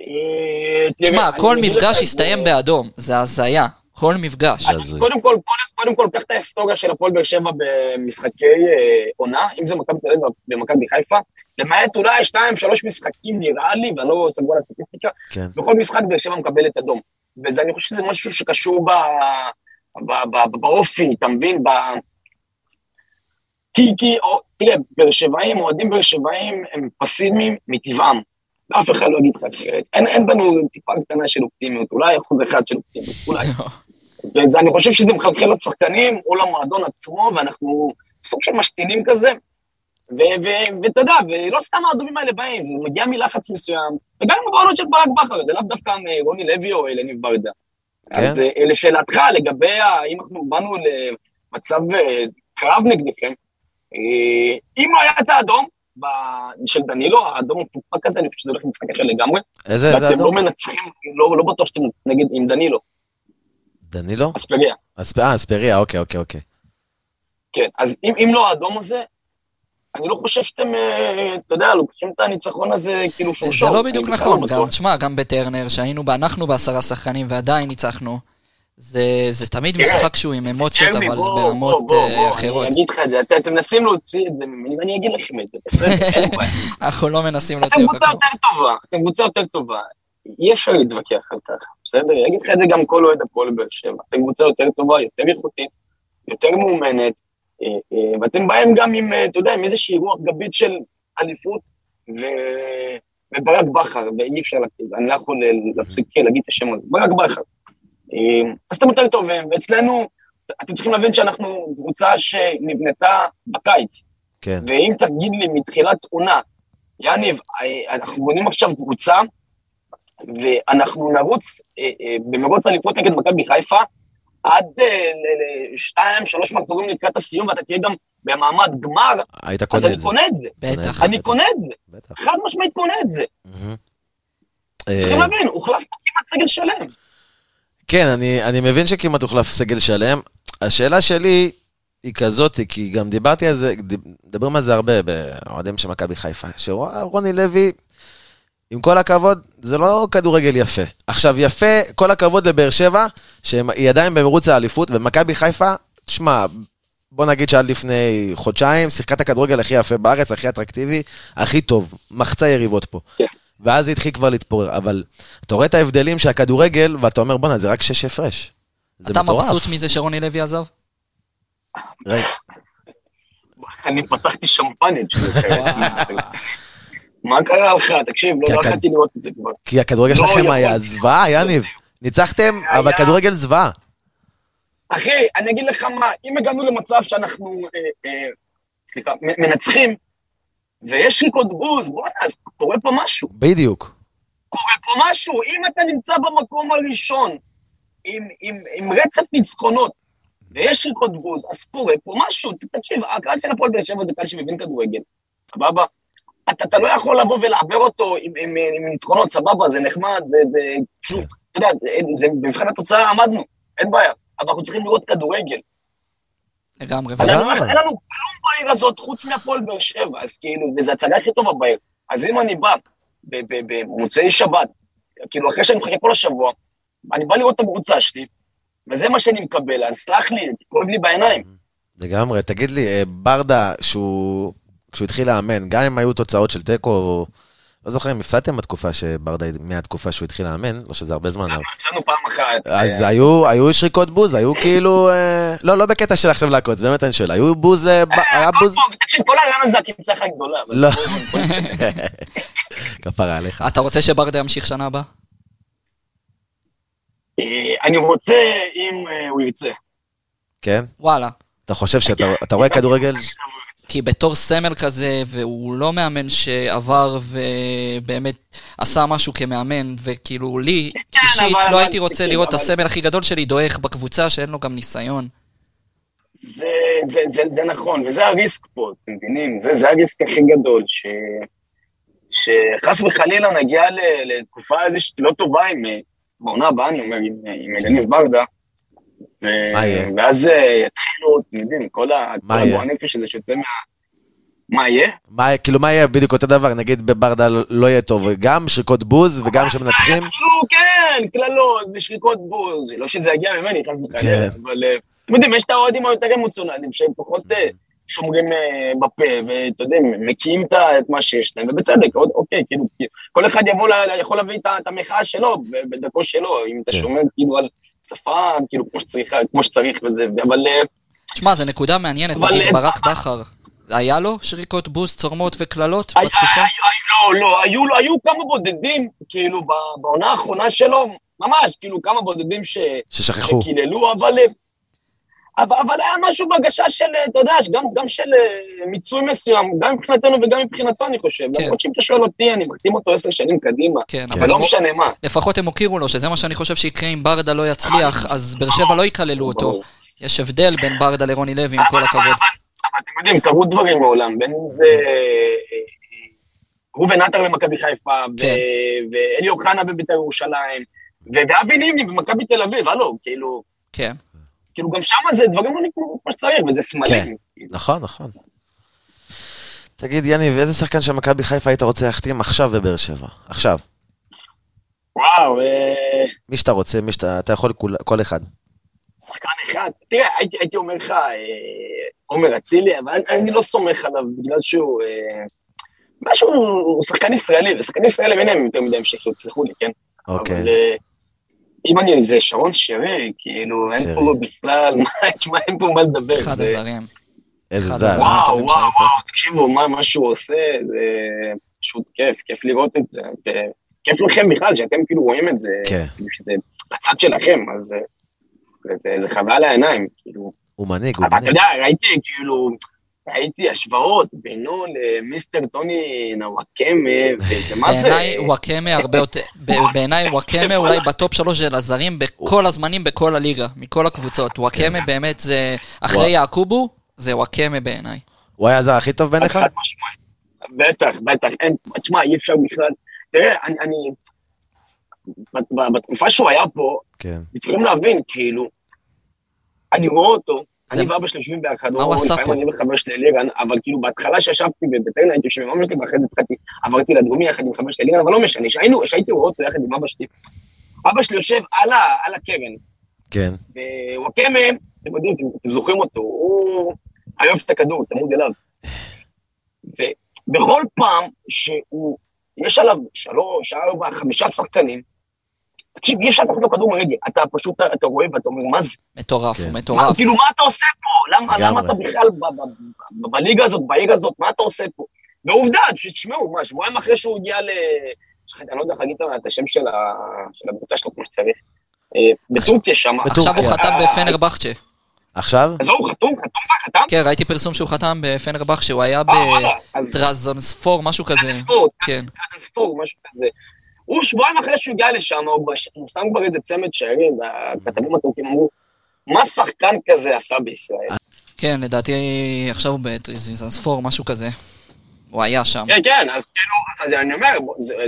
אה, תשמע, כל מפגש הסתיים באדום, זה הזיה. כל מפגש. קודם כל, קודם כל, קח את ההיסטוריה של הפועל באר שבע במשחקי אה, עונה, אם זה מכבי תל אביב ומכבי חיפה, למעט אולי שתיים, שלוש משחקים נראה לי, ואני לא סגור על הסטטיסטיקה, כן. בכל משחק באר שבע מקבלת אדום. ואני חושב שזה משהו שקשור ב... באופי, אתה מבין? ב... כי, כי, או, תראה, באר שבעים, אוהדים באר שבעים הם פסימיים מטבעם. ואף אחד לא יגיד לך אחרת. אין, אין בנו טיפה קטנה של אופטימיות, אולי אחוז אחד של אופטימיות, אולי. [LAUGHS] ואני חושב שזה מחלחל לשחקנים או למועדון עצמו, ואנחנו סוג של משתינים כזה. ואתה יודע, ולא סתם האדומים האלה באים, זה מגיע מלחץ מסוים, וגם עם הבעלות של ברק בכר, זה לאו דווקא מרוני לוי או אלניב ברדה. כן. אז אה, לשאלתך, לגבי האם אנחנו באנו למצב אה, קרב נגדכם, אה, אם היה את האדום, של דנילו, האדום המפוקפק הזה, אני חושב שזה הולך למשחק אחר לגמרי. איזה אדום? ואתם לא מנצחים, לא, לא בטוח שאתם נגד עם דנילו. דנילו? אספריה. אה, אספריה, אוקיי, אוקיי, אוקיי. כן, אז אם, אם לא האדום הזה, אני לא חושב שאתם, אה, אתה יודע, לוקחים את הניצחון הזה כאילו שור שור. זה לא בדיוק נכון, גם, תשמע, גם בטרנר, שהיינו, אנחנו בעשרה שחקנים ועדיין ניצחנו, זה, זה תמיד משחק שהוא עם אמוציות, אבל ברמות אה, אחרות. אני אגיד לך את זה, אתם מנסים להוציא את זה ממני, ואני אגיד לכם את זה, בסדר, אין בעיה. [LAUGHS] אנחנו לא מנסים להוציא אותך. אתם קבוצה יותר טובה, אתם קבוצה יותר טובה. אי אפשר להתווכח על כך, בסדר? אני אגיד לך את זה גם כל אוהד הפועל באר שבע. אתם קבוצה יותר טובה, יותר איכותית, יותר מאומנת, ואתם באים גם עם, אתה יודע, עם איזושהי רוח גבית של אליפות, וברק בכר, ואי אפשר אני לא יכול להפסיק להגיד את השם הזה, ברק בכר. אז אתם יותר טובים, ואצלנו, אתם צריכים להבין שאנחנו קבוצה שנבנתה בקיץ. כן. ואם תגיד לי מתחילת עונה, יניב, אנחנו בונים עכשיו קבוצה, ואנחנו נרוץ אה, אה, במרוץ אליפות נגד מכבי חיפה, עד אה, שתיים, שלוש מחזורים לקראת הסיום, ואתה תהיה גם במעמד גמר, היית קונה את זה. אז אני קונה את זה. בטח. אני קונה את זה. בטח. חד משמעית קונה את זה. צריכים להבין, הוחלף כמעט סגל שלם. כן, אני, אני מבין שכמעט הוחלף סגל שלם. השאלה שלי היא כזאת, כי גם דיברתי על זה, מדברים על זה הרבה באוהדים של מכבי חיפה, שרוני לוי, עם כל הכבוד, זה לא כדורגל יפה. עכשיו, יפה, כל הכבוד לבאר שבע, שהיא עדיין במרוץ האליפות, ומכבי חיפה, תשמע, בוא נגיד שעד לפני חודשיים, שיחקת הכדורגל הכי יפה בארץ, הכי אטרקטיבי, הכי טוב, מחצה יריבות פה. כן. ואז זה התחיל כבר להתפורר, אבל אתה רואה את ההבדלים של הכדורגל, ואתה אומר, בואנה, זה רק שש הפרש. זה אתה מטורף. מבסוט מזה שרוני לוי עזב? אני פתחתי שמפנית. [LAUGHS] [LAUGHS] מה קרה לך? תקשיב, לא יכולתי לראות את זה כבר. כי הכדורגל לא שלכם היה זוועה, יניב. ניצחתם, אבל הכדורגל זוועה. אחי, אני אגיד לך מה, אם הגענו למצב שאנחנו, אה, אה, סליחה, מנצחים, ויש ריקות בוז, בוא'נה, אז קורה פה משהו. בדיוק. קורה פה משהו. אם אתה נמצא במקום הראשון עם, עם, עם רצף ניצחונות, ויש ריקות בוז, אז קורה פה משהו. תקשיב, הקהל של הפועל באר שבע זה קהל שמבין כדורגל, סבבה? אתה, אתה לא יכול לבוא ולעבר אותו עם, עם, עם ניצחונות, סבבה, זה נחמד, זה, זה, אתה יודע, זה, זה, במבחן התוצאה עמדנו, אין בעיה, אבל אנחנו צריכים לראות כדורגל. לגמרי, אין לנו כלום בעיר הזאת חוץ מהפועל באר שבע, אז כאילו, וזו הצגה הכי טובה בעיר. אז אם אני בא במוצאי שבת, כאילו אחרי שאני מחכה כל השבוע, אני בא לראות את הקבוצה שלי, וזה מה שאני מקבל, אז סלח לי, כואב לי בעיניים. לגמרי, תגיד לי, אה, ברדה, שהוא, כשהוא התחיל לאמן, גם אם היו תוצאות של תיקו, לא זוכר אם הפסדתם בתקופה שברדה, מהתקופה שהוא התחיל לאמן, לא שזה הרבה זמן. הפסדנו פעם אחת. אז היו שריקות בוז, היו כאילו, אה, לא, לא בקטע של עכשיו לעקוץ, באמת אני שואל, היו בוז, אה, היה בוז... תקשיב, כל העולם הזה הקמצחה גדולה. לא. [LAUGHS] כפרה עליך. אתה רוצה שברדה ימשיך שנה הבאה? אה, אני רוצה אם הוא ירצה. כן? וואלה. אתה חושב שאתה רואה כדורגל כי בתור סמל כזה, והוא לא מאמן שעבר ובאמת עשה משהו כמאמן, וכאילו לי, כן, אישית, לא הייתי רוצה לראות את הסמל הכי גדול שלי דועך בקבוצה שאין לו גם ניסיון. זה, זה, זה, זה נכון, וזה הריסק פה, אתם מבינים? זה, זה הריסק הכי גדול, ש, שחס וחלילה נגיע לתקופה איזושהי לא טובה עם, בעונה הבאה, אני אומר, עם, עם אלניב ברדה? ואז אה, יתחילו, אתם יודעים, כל הגועל נפש הזה שיוצא מה... מה יהיה? מה, כאילו מה יהיה בדיוק אותו דבר, נגיד בברדה לא יהיה טוב, גם שריקות בוז וגם שמנצחים? כן, קללות ושריקות בוז, לא שזה יגיע ממני, חס וחלילה, כן. אבל אה, אתם יודעים, יש את האוהדים היותר אמוציונליים, שהם פחות אה, שומרים בפה, ואתה יודע, מקיאים את מה שיש להם, ובצדק, אוקיי, כאילו, כל אחד יבוא, יכול להביא את המחאה שלו, בדרכו שלו, אם אתה כן. שומר כאילו על... שפה, כאילו, כמו שצריך, כמו שצריך וזה, אבל... תשמע, אה, זו נקודה מעניינת, נגיד אה, ברק בכר, היה לו שריקות בוסט, צורמות וקללות בתקופה? לא, לא, היו, היו כמה בודדים, כאילו, בעונה האחרונה שלו, ממש, כאילו, כמה בודדים ש... ששכחו. שקיללו, אבל אה, אבל, אבל היה משהו בהגשה של, אתה יודע, גם, גם של uh, מיצוי מסוים, גם מבחינתנו וגם מבחינתו, אני חושב. כן. למרות שאם אתה שואל אותי, אני מחתים אותו עשר שנים קדימה. כן, אבל לא משנה מה. לפחות הם הוקירו לו, שזה מה שאני חושב שיקרה אם ברדה לא יצליח, אז באר שבע לא יקללו אותו. יש הבדל בין ברדה לרוני לוי, עם כל הכבוד. אבל אתם יודעים, קרו דברים מעולם, בין אם זה ראובן עטר למכבי חיפה, כן. ואלי אוחנה בבית"ר ירושלים, ואבי נימני במכבי תל אביב, הלו, כאילו... כן. כאילו גם שם זה דברים לא נקראו כמו שצריך, וזה סמלים. כן, נכון, נכון. תגיד, יניב, איזה שחקן של מכבי חיפה היית רוצה להחתים עכשיו בבאר שבע? עכשיו. וואו, אה... מי שאתה רוצה, מי שאתה, אתה יכול כל, כל אחד. שחקן אחד. תראה, הייתי, הייתי אומר לך, אה, עומר אצילי, אבל אני, אני לא סומך עליו בגלל שהוא... אה, משהו, הוא שחקן ישראלי, ושחקנים ישראלים אין להם יותר מדי המשך, תסלחו לי, כן? אוקיי. אבל, אה, אם אני, זה שרון שרי, כאילו, אין פה בכלל, [LAUGHS] תשמע, אין פה מה לדבר. אחד הזרים. איזה זר. וואו, וואו, וואו, תקשיבו, מה שהוא עושה, זה פשוט כיף, כיף לראות את זה. כיף לכם בכלל, שאתם כאילו רואים את זה, כן. כאילו שזה בצד שלכם, אז זה חוויה לעיניים, כאילו. הוא מנהיג, הוא מנהיג. אתה יודע, ראיתי כאילו, ראיתי השוואות בינו למיסטר טוני נוואקמה, ומה זה... בעיניי וואקמה הרבה יותר, [LAUGHS] בעיניי וואקמה אולי בטופ שלוש של הזרים בכל הזמנים, בכל הליגה, מכל הקבוצות. וואקמה באמת זה, אחרי יעקובו, זה וואקמה בעיניי. הוא היה הזר הכי טוב בעיניך? בטח, בטח, אין, תשמע, אי אפשר בכלל, תראה, אני, אני, בתקופה שהוא היה פה, כן. צריכים להבין, כאילו, אני רואה אותו, אני ואבא שלי יושבים עשה פה? אני וחבר שלי לירן, אבל כאילו בהתחלה שישבתי בבטרנה הייתי יושב עם אבא שלי, ואחרי זה התחלתי, עברתי לדרומי יחד עם חבר שלי לירן, אבל לא משנה, שהייתי רואה אותו יחד עם אבא שלי, אבא שלי יושב על הקרן. כן. ווואקמה, אתם יודעים, אתם זוכרים אותו, הוא אוהב את הכדור, צמוד אליו. ובכל פעם שהוא, יש עליו שלוש, ארבע, חמישה שחקנים, תקשיב, אי אפשר לקחת לו כדור מרגל, אתה פשוט, אתה רואה ואתה אומר, מה זה? מטורף, כן. מטורף. כאילו, מה אתה עושה פה? למה אתה בכלל בליגה הזאת, בעיר הזאת, מה אתה עושה פה? ועובדה, תשמעו, מה, שבועיים אחרי שהוא הגיע ל... אני לא יודע איך להגיד את השם של הקבוצה שלו כמו שצריך. אה, בטורקיה שם. עכשיו הוא חתם בפנרבכצ'ה. עכשיו? אז הוא חתום, חתום חתם? כן, ראיתי פרסום שהוא חתם בפנרבכצ'ה, הוא היה אה, בטרזנספור, משהו כזה. טרזנספור, כן. טרזנספור, משהו כזה. הוא שבועיים אחרי שהוא הגיע לשם, הוא שם כבר איזה צמד שערים, והכתבים הטורקים אמרו, מה שחקן כזה עשה בישראל? כן, לדעתי עכשיו הוא בטרזנספור, משהו כזה. הוא היה שם. כן, כן, אז כאילו, אז אני אומר,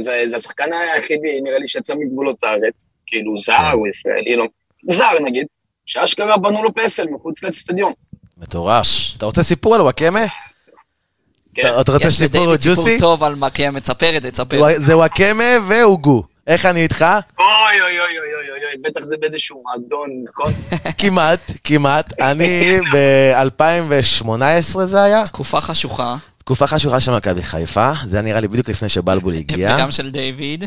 זה השחקן היחידי, נראה לי, שיצא מגבולות הארץ, כאילו זר או ישראלי, לא, זר נגיד, שאשכרה בנו לו פסל מחוץ לאצטדיון. מטורף. אתה רוצה סיפור על וואקמה? כן. אתה רוצה סיפור ג'וסי? יש סיפור טוב על וואקמה, תספר את זה, תספר. זה וואקמה והוגו. איך אני איתך? אוי אוי אוי אוי אוי אוי, בטח זה באיזשהו מועדון, נכון? [LAUGHS] כמעט, כמעט. אני ב-2018 זה היה. תקופה חשוכה. תקופה חשוכה של מכבי חיפה, זה נראה לי בדיוק לפני שבלבול [LAUGHS] הגיע. וגם של דיוויד.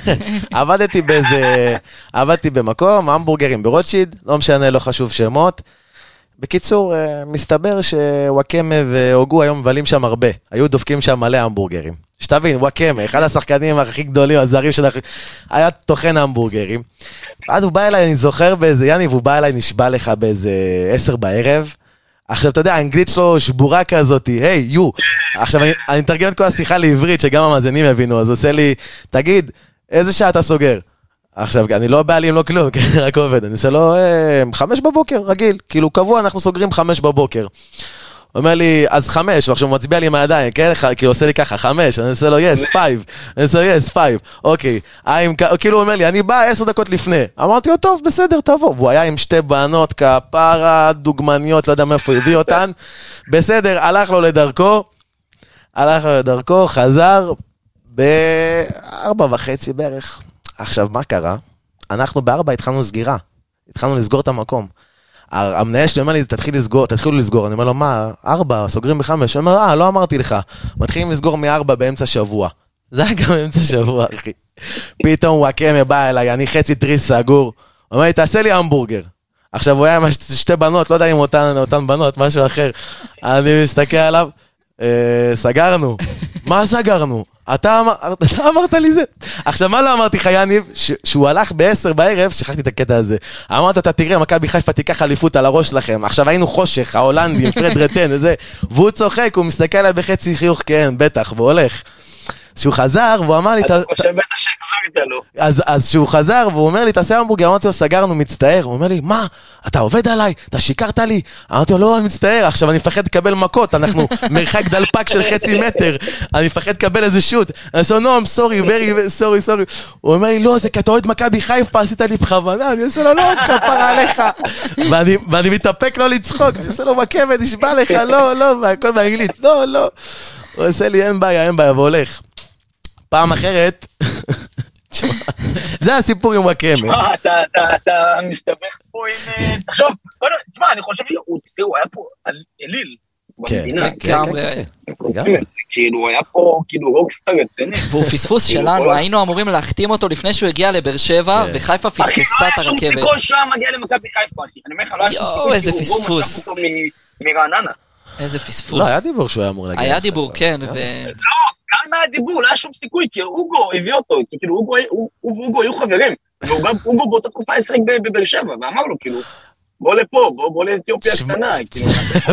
[LAUGHS] עבדתי באיזה, עבדתי במקום, המבורגרים ברוטשיד, לא משנה, לא חשוב שמות. בקיצור, אה, מסתבר שוואקמה והוגו היום מבלים שם הרבה. היו דופקים שם מלא המבורגרים. שתבין, וואקמה, אחד השחקנים הכי גדולים, הזרים של... היה טוחן המבורגרים. ואז הוא בא אליי, אני זוכר באיזה, יניב, הוא בא אליי, נשבע לך באיזה עשר בערב. עכשיו, אתה יודע, האנגלית שלו שבורה כזאת, היי, יו. עכשיו, אני מתרגם את כל השיחה לעברית, שגם המאזינים יבינו, אז הוא עושה לי, תגיד, איזה שעה אתה סוגר? עכשיו, אני לא בעלים, לא כלום, [LAUGHS] כן, רק עובד. אני עושה לו, אה, חמש בבוקר, רגיל. כאילו, קבוע, אנחנו סוגרים חמש בבוקר. הוא אומר לי, אז חמש, ועכשיו הוא מצביע לי עם הידיים, כן? כאילו עושה לי ככה, חמש, אני עושה לו, יס, פייב. אני עושה לו, yes, five. אוקיי. כאילו הוא אומר לי, אני בא עשר דקות לפני. אמרתי לו, טוב, בסדר, תבוא. והוא היה עם שתי בנות, כפרה, דוגמניות, לא יודע מאיפה הביא אותן. בסדר, הלך לו לדרכו, הלך לו לדרכו, חזר בארבע וחצי בערך. עכשיו, מה קרה? אנחנו בארבע התחלנו סגירה. התחלנו לסגור את המקום. המנהל שלי אומר לי, תתחיל לסגור, תתחילו לסגור. אני אומר לו, מה, ארבע, סוגרים בחמש. הוא אומר, אה, לא אמרתי לך. מתחילים לסגור מארבע באמצע שבוע. [LAUGHS] זה היה גם באמצע שבוע, אחי. פתאום וואקמה בא אליי, אני חצי תריס סגור. הוא אומר לי, תעשה לי המבורגר. עכשיו, הוא היה עם שתי בנות, לא יודע אם אותן, אותן בנות, משהו אחר. אני מסתכל עליו, אה, סגרנו. [LAUGHS] מה סגרנו? אתה, אמר, אתה אמרת לי זה. עכשיו, מה לא אמרתי לך, יניב? שהוא הלך בעשר בערב, שכחתי את הקטע הזה. אמרת, אתה תראה, מכבי חיפה תיקח אליפות על הראש שלכם. עכשיו היינו חושך, ההולנדים, פרד רטן וזה. והוא צוחק, הוא מסתכל עליי בחצי חיוך, כן, בטח, והולך. כשהוא חזר, והוא אמר לי... אתה חושב בטח שהחזרת לו. אז כשהוא חזר, והוא אומר לי, תעשה המבורגר, אמרתי לו, סגרנו, מצטער. הוא אומר לי, מה, אתה עובד עליי? אתה שיקרת לי? אמרתי לו, לא, אני מצטער, עכשיו אני מפחד לקבל מכות, אנחנו [LAUGHS] מרחק דלפק של חצי מטר, אני מפחד לקבל איזה שוט. אני עושה, I'm sorry, very, sorry, sorry. הוא אומר לי, לא, זה כי אתה אוהד מכבי חיפה, עשית לי בכוונה. אני עושה לו, לא, כפרה עליך. ואני מתאפק לא לצחוק, אני עושה לו מכבת, נשבע לך, לא, לא, והכל באנגלית, לא, לא. הוא עושה לי, אין בעיה, אין בעיה, והולך. פעם אחרת, זה הסיפור עם וואקמה. תשמע, אתה מסתבך פה עם... אה, תחשוב, תשמע, אני חושב שהוא היה פה אליל. כן, כן, כן, כן. כאילו, הוא היה פה כאילו רוקסטאר רציני. והוא פספוס כאילו, שלנו, היינו אמורים להחתים אותו לפני שהוא הגיע לבאר שבע, וחיפה פספסה את הרכבת. אחי, לא היה שום סיכוי שהוא מגיע למכבי חיפה, אחי. אני אומר לך, לא היה שום סיכוי, איזה פספוס. מרעננה. איזה פספוס. לא, היה דיבור שהוא היה אמור להגיע. היה דיבור, כן, ו... לא, גם היה דיבור, לא היה שום סיכוי, כי אוגו הביא אותו, כי כאילו אוגו ואוגו היו חברים. ואוגו באותה תקופה היה שיחק בבאר שבע, ואמר לו, כאילו, בוא לפה, בוא, לאתיופיה הקטנה, כאילו,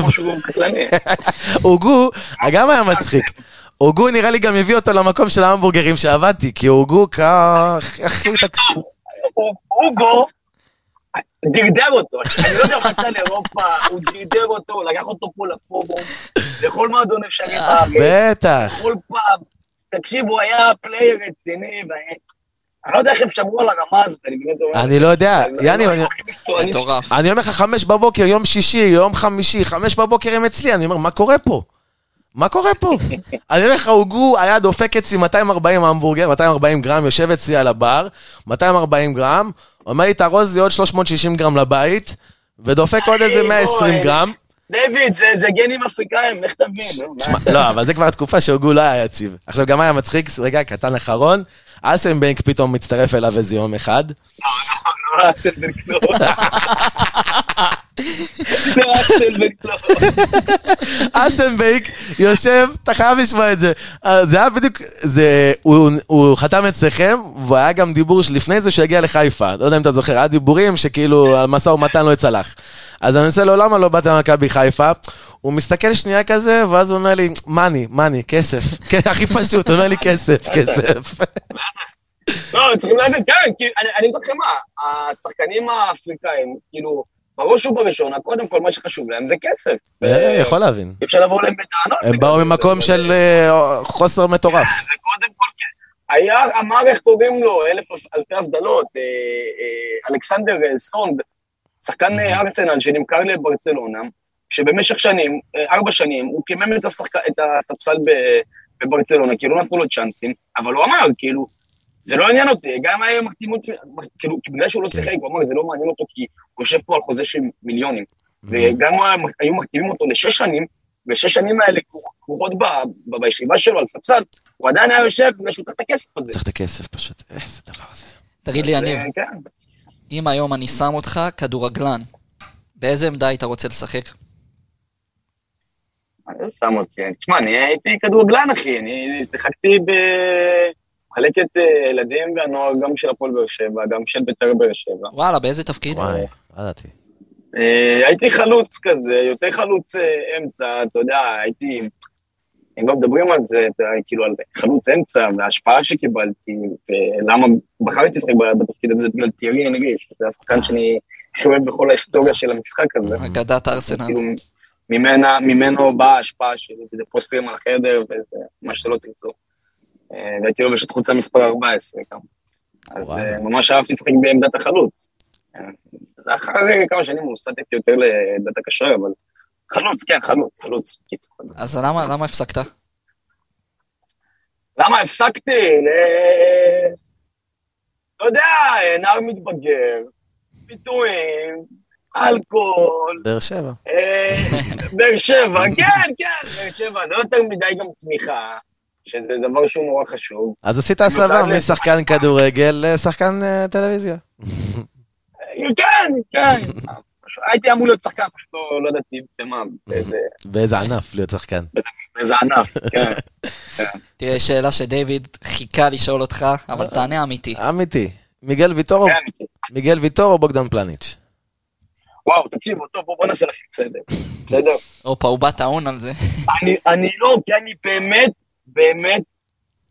משהו קטלני. [LAUGHS] אוגו, גם היה מצחיק. אוגו נראה לי גם הביא אותו למקום של ההמבורגרים שעבדתי, כי אוגו כך, הכי [LAUGHS] תקשיב. הוגו דרדר אותו, אני לא יודע איך חצה לאירופה, הוא דרדר אותו, לקח אותו פה לפורום, לכל מועדון אפשרי אה, בארץ. בטח. כל פעם, תקשיב, הוא היה player רציני, אני לא יודע איך הם שמרו על הרמה הזאת, אני באמת אומר... אני לא יודע, יעני, אני אומר לך, חמש בבוקר, יום שישי, יום חמישי, חמש בבוקר הם אצלי, אני אומר, מה קורה פה? מה קורה פה? [LAUGHS] אני אומר לך, הוגו היה דופק אצלי 240 המבורגר, 240 גרם, יושב אצלי על הבר, 240 גרם, אומר לי, תארוז לי עוד 360 גרם לבית, ודופק עוד איזה 120 גרם. דויד, זה גנים אפריקאים, איך תבין? לא, אבל זה כבר תקופה שהוגו לא היה יציב. עכשיו, גם היה מצחיק, רגע, קטן אחרון, אסנבנק פתאום מצטרף אליו איזה יום אחד. לא, אסנבנק. אסנבייק יושב, אתה חייב לשמוע את זה. אה, זה היה בדיוק, זה, הוא, הוא חתם אצלכם, והיה גם דיבור לפני זה שיגיע לחיפה. לא יודע אם אתה זוכר, היה דיבורים שכאילו המשא ומתן לא יצלח. אז אני עושה לו, למה לא באת למכבי חיפה? הוא מסתכל שנייה כזה, ואז הוא אומר לי, מאני, מאני, כסף. כן, הכי פשוט, הוא אומר לי כסף, כסף. לא, צריכים להבין, כן, אני אגיד לכם מה, השחקנים האפריקאים, כאילו, בראש ובראשונה, קודם כל, מה שחשוב להם זה כסף. אה, יכול להבין. אי אפשר לבוא להם בטענות. הם באו ממקום של אה, חוסר מטורף. זה קודם כל, כן. היה, אמר איך קוראים לו, אלף אלפי הבדלות, אה, אלכסנדר סונד, שחקן ארסנל שנמכר לברצלונה, שבמשך שנים, ארבע שנים, הוא קימם את הספסל בברצלונה, כי לא נתנו לו צ'אנסים, אבל הוא אמר, כאילו, זה לא עניין אותי, גם היה מחתימות, כאילו, בגלל שהוא לא כן. שיחק, הוא אמר, זה לא מעניין אותו כי הוא יושב פה על חוזה של מיליונים. Mm-hmm. וגם היו מחתימים אותו לשש שנים, ושש שנים האלה כרוכות בישיבה שלו על ספסל, הוא עדיין היה יושב בגלל שהוא צריך את הכסף הזה. צריך את הכסף פשוט, איזה דבר זה. תגיד לי, יניב, כן. אם היום אני שם אותך כדורגלן, באיזה עמדה היית רוצה לשחק? אני לא שם אותי, תשמע, אני הייתי כדורגלן, אחי, אני שיחקתי ב... מחלקת אה, ילדים והנוער גם של הפועל באר שבע, גם של בית"ר באר שבע. וואלה, באיזה תפקיד? וואי, לא ידעתי. אה, הייתי חלוץ כזה, יותר חלוץ אה, אמצע, אתה יודע, הייתי... אם לא מדברים על זה, כאילו על חלוץ אמצע וההשפעה שקיבלתי, ולמה בחרתי לשחק בתפקיד הזה בגלל תיארי הנגיש, זה השחקן שאני חושב בכל ההיסטוריה של המשחק הזה. אגדת ארסנל. כאילו, ממנו באה ההשפעה שלי, וזה פוסטרים על החדר, וזה מה שלא תרצו. אה, והייתי לובש את חולצה מספר 14 גם. אז אה, ממש אהבתי לשחק בעמדת החלוץ. אה, אחרי כמה שנים הוא סטתי יותר לעמדת הקשר, אבל חלוץ, כן, חלוץ, חלוץ. אז למה, למה הפסקת? למה הפסקתי? לא יודע, נער מתבגר, פיתויים, אלכוהול. באר שבע. באר שבע, כן, כן, באר שבע, לא יותר מדי גם תמיכה. שזה דבר שהוא נורא חשוב. אז עשית הסבה משחקן כדורגל לשחקן אה, טלוויזיה. כן, כן. הייתי אמור להיות שחקן, פשוט לא, לא ידעתי במה, באיזה ענף להיות שחקן. באיזה ענף, כן. תראה, שאלה שדייוויד חיכה לשאול אותך, אבל תענה אמיתי. אמיתי. מיגל ויטור מיגל ויטור או בוגדן פלניץ'? וואו, תקשיבו, טוב, בוא נעשה לכם סדר, בסדר? הופה, הוא בא טעון על זה. אני לא, כי אני באמת באמת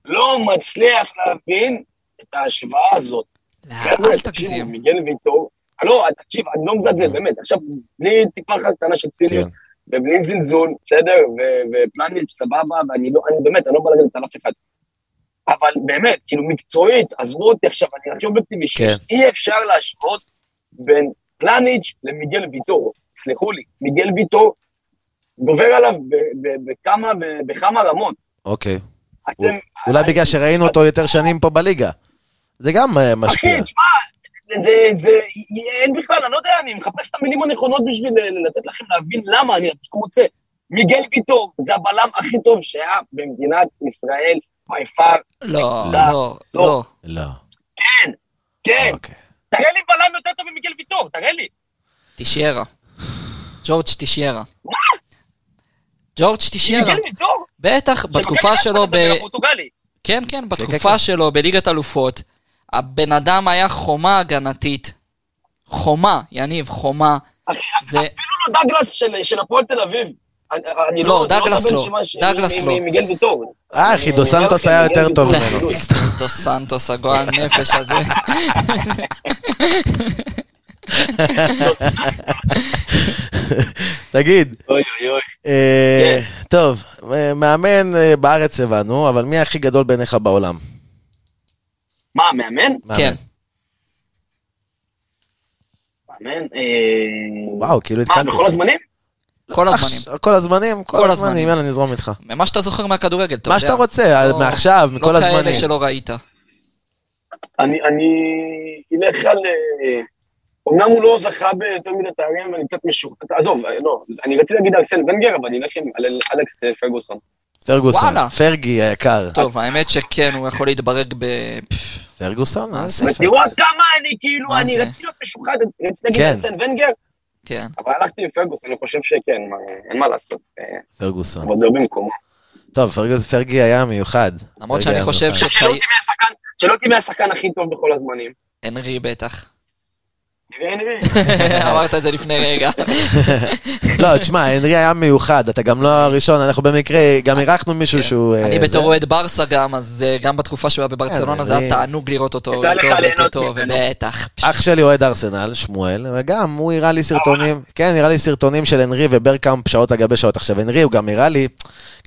לא מצליח להבין את ההשוואה הזאת. לא, אל תגזים. מיגל ויטור, לא, תקשיב, אני לא מזלזל, באמת, עכשיו, בלי טיפה אחת קטנה של ציניות, כן. ובלי זלזול, בסדר, ופלניץ' סבבה, ואני לא, אני באמת, אני לא בא להגיד את אף אחד. אבל באמת, כאילו מקצועית, עזבו אותי עכשיו, אני הכי אובייקטיבי, כן. אי אפשר להשוות בין פלניץ' למיגל ויטור. סלחו לי, מיגל ויטור גובר עליו בכמה, בכמה רמות. אוקיי. אתם, אולי אני, בגלל שראינו אותו יותר שנים פה בליגה. זה גם אה, משפיע. אחי, תשמע, זה, זה, אין בכלל, אני לא יודע, אני מחפש את המילים הנכונות בשביל לתת לכם להבין למה אני פשוט מוצא. מיגל ויטור זה הבלם הכי טוב שהיה במדינת ישראל, by far. לא, לא, לא. לא. כן, כן. אוקיי. תראה לי בלם יותר טוב ממיגל ויטור, תראה לי. תשיירה. ג'ורג' תשיירה. מה? ג'ורג' תשיירה. בטח, בתקופה שלו ב... כן, כן, בתקופה כן. שלו בליגת אלופות, הבן אדם היה חומה הגנתית. חומה, יניב, חומה. אפילו לא דגלס של הפועל תל אביב. לא, לא, דגלס לא, דגלס לא. מיגל ויטור. אה, אחי, דו סנטוס היה יותר טוב ממנו. [LAUGHS] דו סנטוס, הגועל נפש הזה. [LAUGHS] תגיד. אה, כן. טוב, מאמן אה, בארץ הבנו, אבל מי הכי גדול בעיניך בעולם? מה, מאמן? כן. מאמן? אה, וואו, כאילו התקלתי. מה, בכל הזמנים? כל הזמנים. כל הזמנים, כל הזמנים, יאללה נזרום איתך. ממה שאתה זוכר מהכדורגל, אתה יודע. מה שאתה רוצה, לא- מעכשיו, מכל לא הזמנים. לא כאלה שלא ראית. אני אלך על... אמנם הוא לא זכה ביותר מדי תארים ואני קצת משוחד, עזוב, לא, אני רציתי להגיד על סן ונגר, אבל אני אלך עם אלכס פרגוסון. פרגוסון, פרגי היקר. טוב, האמת שכן, הוא יכול להתברג ב... פרגוסון? מה זה? ותראו עד כמה אני כאילו, אני רציתי להיות משוחד, רציתי להגיד על סן ונגר, כן. אבל הלכתי עם פרגוסון, אני חושב שכן, אין מה לעשות. אה, פרגוסון. אבל זה במקומו. טוב, פרגי היה מיוחד. למרות שאני חושב ש... שלא תהיה השחקן הכי טוב בכל הזמנים. הנרי בטח. נראה, [LAUGHS] אמרת את זה לפני רגע. [LAUGHS] לא, תשמע, הנרי היה מיוחד, אתה גם לא הראשון, אנחנו במקרה, גם אירחנו מישהו כן. שהוא... אני אה, בתור אוהד ברסה גם, אז אה, גם בתקופה שהוא היה בברצלונה, כן, זה היה תענוג לראות אותו, אותו, ובטח. אח שלי אוהד ארסנל, שמואל, וגם הוא הראה לי סרטונים, כן, הראה לי סרטונים של הנרי וברקאמפ שעות על גבי שעות. עכשיו, הנרי, הוא גם הראה לי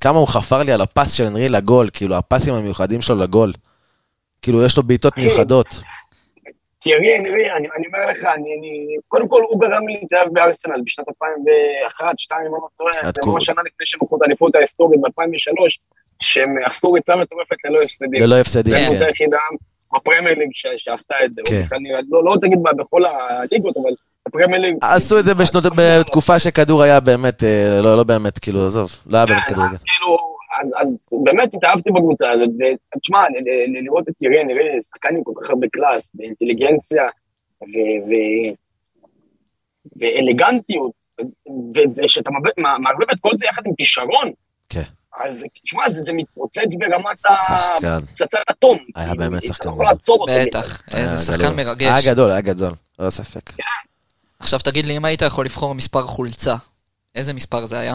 כמה הוא חפר לי על הפס של הנרי לגול, כאילו, הפסים המיוחדים שלו לגול. כאילו, יש לו בעיטות מיוחדות. תראי, נראי, אני, אני אומר לך, אני, אני, קודם כל הוא גרם לי להתאהב בארסנל בשנת 2001, 2002, אם אני לא טועה, זה ממש שנה לפני שהם לקחו את האליפות ההיסטורית ב-2003, שהם עשו ריצה מטורפת ללא הפסדים. ללא הפסדים, כן. זה הקבוצה היחידה בפרמייר ליג שעשתה את זה. כן. לא, לא תגיד בכל הליגות, אבל בפרמייר ליג... עשו את זה בתקופה שכדור היה באמת, אה, לא, לא באמת, כאילו, עזוב, לא היה באמת כן, כדורגל. כאילו, אז, אז באמת התאהבתי בקבוצה הזאת, ותשמע, לראות את יריאן, נראה שחקן עם כל כך הרבה קלאס, ואינטליגנציה, ו, ו, ואלגנטיות, ושאתה מערבב את כל זה יחד עם כישרון, כן. אז תשמע, זה, זה מתפוצץ ברמת הפצצת אטום. היה כאילו, באמת שחקן גדול. בטח, איזה שחקן מרגש. היה גדול, היה גדול, לא ספק. כן. עכשיו תגיד לי, אם היית יכול לבחור מספר חולצה, איזה מספר זה היה?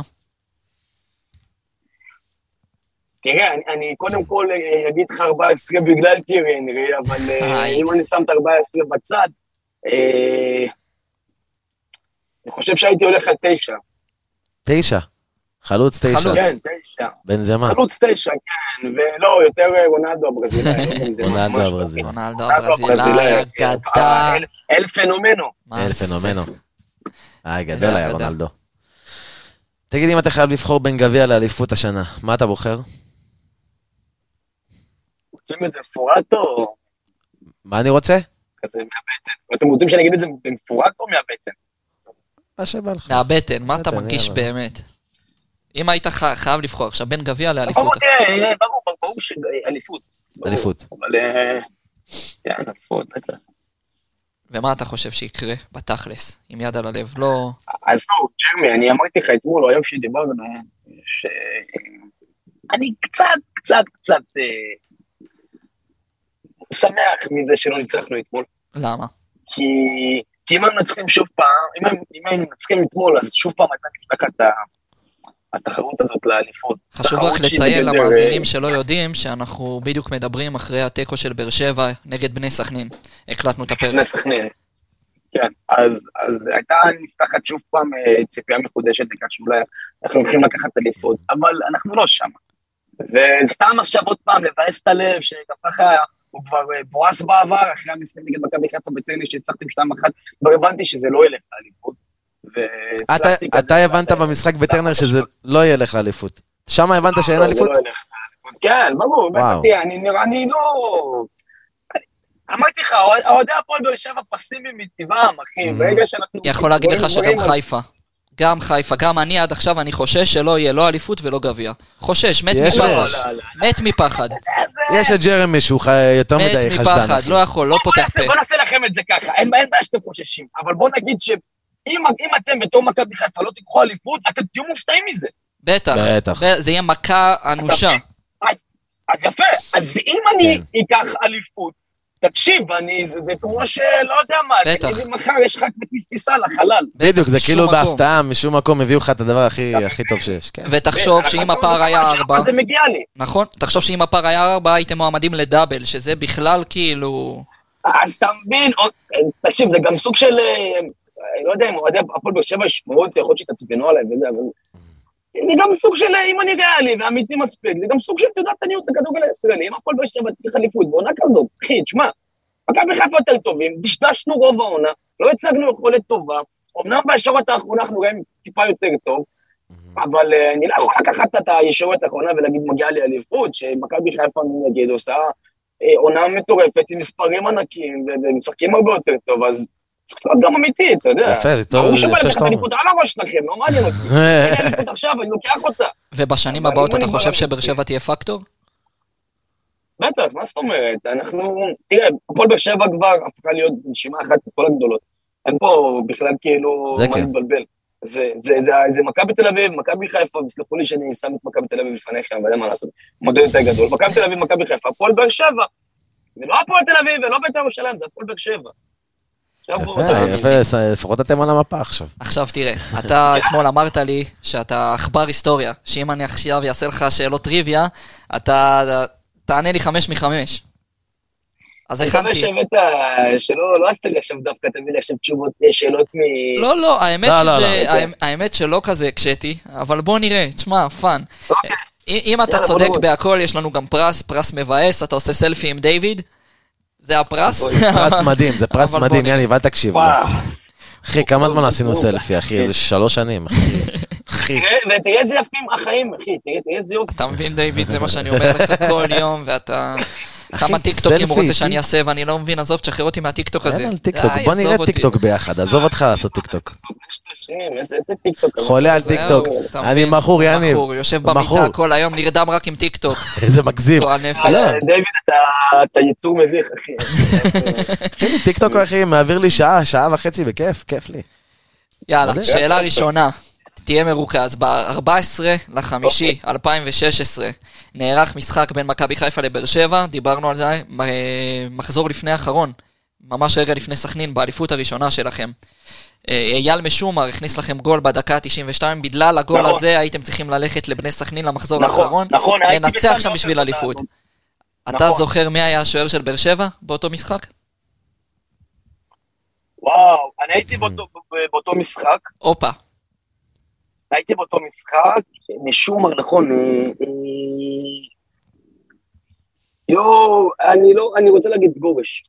תראה, אני, אני קודם כל אה, אגיד לך 14 בגלל טירנרי, אבל אה, אם אני שם את 14 בצד, אה, אני חושב שהייתי הולך על 9. 9? חלוץ 9. חלוץ. כן, 9. בן זמן. חלוץ 9, כן, ולא, יותר רונלדו הברזילאי. לא רונלדו הברזילאי. רונלדו הברזילאי, הגדה. אל פנומנו. אל פנומנו. אה, גדול היה רונלדו. תגיד, אם אתה חייב לבחור בין גביע לאליפות השנה, מה אתה בוחר? רוצים את זה מפורט או... מה אני רוצה? כזה מהבטן. אתם רוצים שאני אגיד את זה במפורט או מהבטן? מה שבא לך. מהבטן, מה אתה מרגיש באמת? אם היית חייב לבחור עכשיו בין גביע לאליפות. ברור, ברור שאליפות. אליפות. אבל... אה, כן. ומה אתה חושב שיקרה בתכלס, עם יד על הלב? לא... אז לא, ג'רמי, אני אמרתי לך אתמול, או היום שדיברנו, שאני קצת, קצת, קצת אה, שמח מזה שלא ניצחנו אתמול. למה? כי, כי אם היינו מנצחים שוב פעם, אם, היינו מנצחים אתמול, אז שוב פעם הייתה נפתחת התחרות הזאת לאליפות. חשוב רק לציין למאזינים שלא יודעים שאנחנו בדיוק מדברים אחרי התיקו של באר שבע נגד בני סכנין. הקלטנו את הפרק. בני סכנין. כן, אז, אז הייתה נפתחת שוב פעם אה, ציפייה מחודשת לכך שאולי אנחנו הולכים לקחת אליפות, אבל אנחנו לא שם. וסתם עכשיו עוד פעם לבאס את הלב, שגם ככה הוא כבר אה, בועס בעבר, אחרי המשחק נגד מכבי חיפה בטניס שהצלחתם שתיים אחת, כבר הבנתי שזה לא ילך לאליפות. אתה הבנת במשחק בטרנר שזה לא ילך לאליפות. שם הבנת שאין לא, אליפות? לא כן, ברור, אני לא... אמרתי לך, אוהדי הפועל באר שבע פסימיים מטבעם, אחי, mm. ברגע שאנחנו... יכול להגיד לך שגם חיפה. גם חיפה, גם אני עד עכשיו, אני חושש שלא יהיה לא אליפות ולא גביע. חושש, מת מפחד. מת מפחד. יש את ג'רמי שהוא יותר מדי חשדן. מת מפחד, לא יכול, לא פותח פה. בוא נעשה לכם את זה ככה, אין בעיה שאתם חוששים, אבל בוא נגיד שאם אתם בתור מכבי חיפה לא תיקחו אליפות, אתם תהיו מופתעים מזה. בטח. בטח. זה יהיה מכה אנושה. אז יפה, אז אם אני כן. אקח אליפות, תקשיב, אני, זה כמו שלא יודע מה, בטח. תגיד לי מחר יש לך כרטיס טיסה לחלל. בדיוק, זה כאילו בהפתעה, משום מקום הביאו לך את הדבר הכי טוב שיש. כן. ותחשוב שאם הפער היה ארבע... זה מגיע לי. נכון, תחשוב שאם הפער היה ארבע, הייתם מועמדים לדאבל, שזה בכלל כאילו... אז אתה מבין, תקשיב, זה גם סוג של... אה, לא יודע אם אוהדי הפועל באר שבע ישמעו את זה, יכול להיות שיתעצבנו עליי וזה, אבל... זה גם סוג של, אם אני ריאלי ואמיתי מספיק, זה גם סוג של תעודת עניות הכדורגל הישראלי, אם הכל באר שבע צריך אליפות בעונה כזאת, אחי, תשמע, מכבי חיפה יותר טובים, דשדשנו רוב העונה, לא הצגנו יכולת טובה, אמנם בישורת האחרונה אנחנו רואים טיפה יותר טוב, אבל uh, אני לא יכול לקחת את הישורת האחרונה ולהגיד מגיעה לי אליפות, שמכבי חיפה נגיד עושה uh, עונה מטורפת עם מספרים ענקים ומשחקים הרבה יותר טוב, אז צריך להיות גם אמיתי, אתה יודע. יפה, זה טוב, יפה שאתה אומר. אליפות על הראש שלכם, לא מעניין אותי. [LAUGHS] אין אליפות עכשיו, אני לוקח אותה. ובשנים הבאות אתה חושב שבאר שבע תהיה פקטור? בטח, מה זאת אומרת? אנחנו, תראה, הפועל באר שבע כבר הפכה להיות נשימה אחת מכל הגדולות. אין פה בכלל כאילו מה כן. להתבלבל. זה, זה, זה, זה מכבי תל אביב, מכבי חיפה, וסלחו לי שאני שם את מכבי תל אביב לפניכם, אבל אין מה לעשות, מודל יותר גדול. מכבי תל אביב, מכבי חיפה, הפועל באר שבע. זה לא הפועל תל אביב ולא בית"ר ירושלים, זה הפועל באר שבע. יפה, יפה, לפחות אתם על המפה עכשיו. עכשיו תראה, אתה [LAUGHS] אתמול אמרת לי שאתה עכבר היסטוריה, שאם אני עכשיו אעשה לך שאלות טריוויה, אתה תענה לי חמש מחמש. אז הכנתי. אני מקווה שהבאת, שלא לא עשית לי עכשיו דווקא, לי עכשיו תשובות, שאלות מ... לא, לא, האמת לא, לא, שזה, לא, האמת שלא כזה הקשיתי, אבל בוא נראה, תשמע, fun. אוקיי. אם אתה צודק בהכל, יש לנו גם פרס, פרס מבאס, אתה עושה סלפי עם דיוויד, זה הפרס. פרס מדהים, זה פרס מדהים, יאניב, אל תקשיב. אחי, כמה זמן עשינו סלפי, אחי? איזה שלוש שנים, אחי. ותראה איזה יפים החיים, אחי, תראה איזה יופי. אתה מבין, דיוויד, זה מה שאני אומר לך כל יום, ואתה... כמה טיקטוקים הוא רוצה שאני אעשה, ואני לא מבין, עזוב, תשחרר אותי מהטיקטוק הזה. אין טיקטוק, בוא נראה טיקטוק ביחד, עזוב אותך לעשות טיקטוק. חולה על טיקטוק, אני מכור, יניב. מכור, יושב במיטה כל היום, נרדם רק עם טיקטוק. [LAUGHS] איזה מגזים. דיוויד, אתה יצור מביך, [LAUGHS] אחי. טיקטוק, אחי, מעביר לי שעה, שעה וחצי בכיף, כיף לי. יאללה, שאלה ראשונה. תהיה מרוכז. ב-14 לחמישי 2016 אוקיי. נערך משחק בין מכבי חיפה לבאר שבע, דיברנו על זה, מחזור לפני האחרון, ממש רגע לפני סכנין, באליפות הראשונה שלכם. אה, אייל משומר הכניס לכם גול בדקה ה-92, בגלל הגול נכון. הזה הייתם צריכים ללכת לבני סכנין למחזור נכון, האחרון, נכון, לנצח שם בשביל אליפות. אתה נכון. זוכר מי היה השוער של באר שבע באותו משחק? וואו, אני הייתי באותו, באותו משחק. הופה. הייתי באותו משחק, משום מה, נכון, אה, אה, יואו, אני לא, אני רוצה להגיד גורש.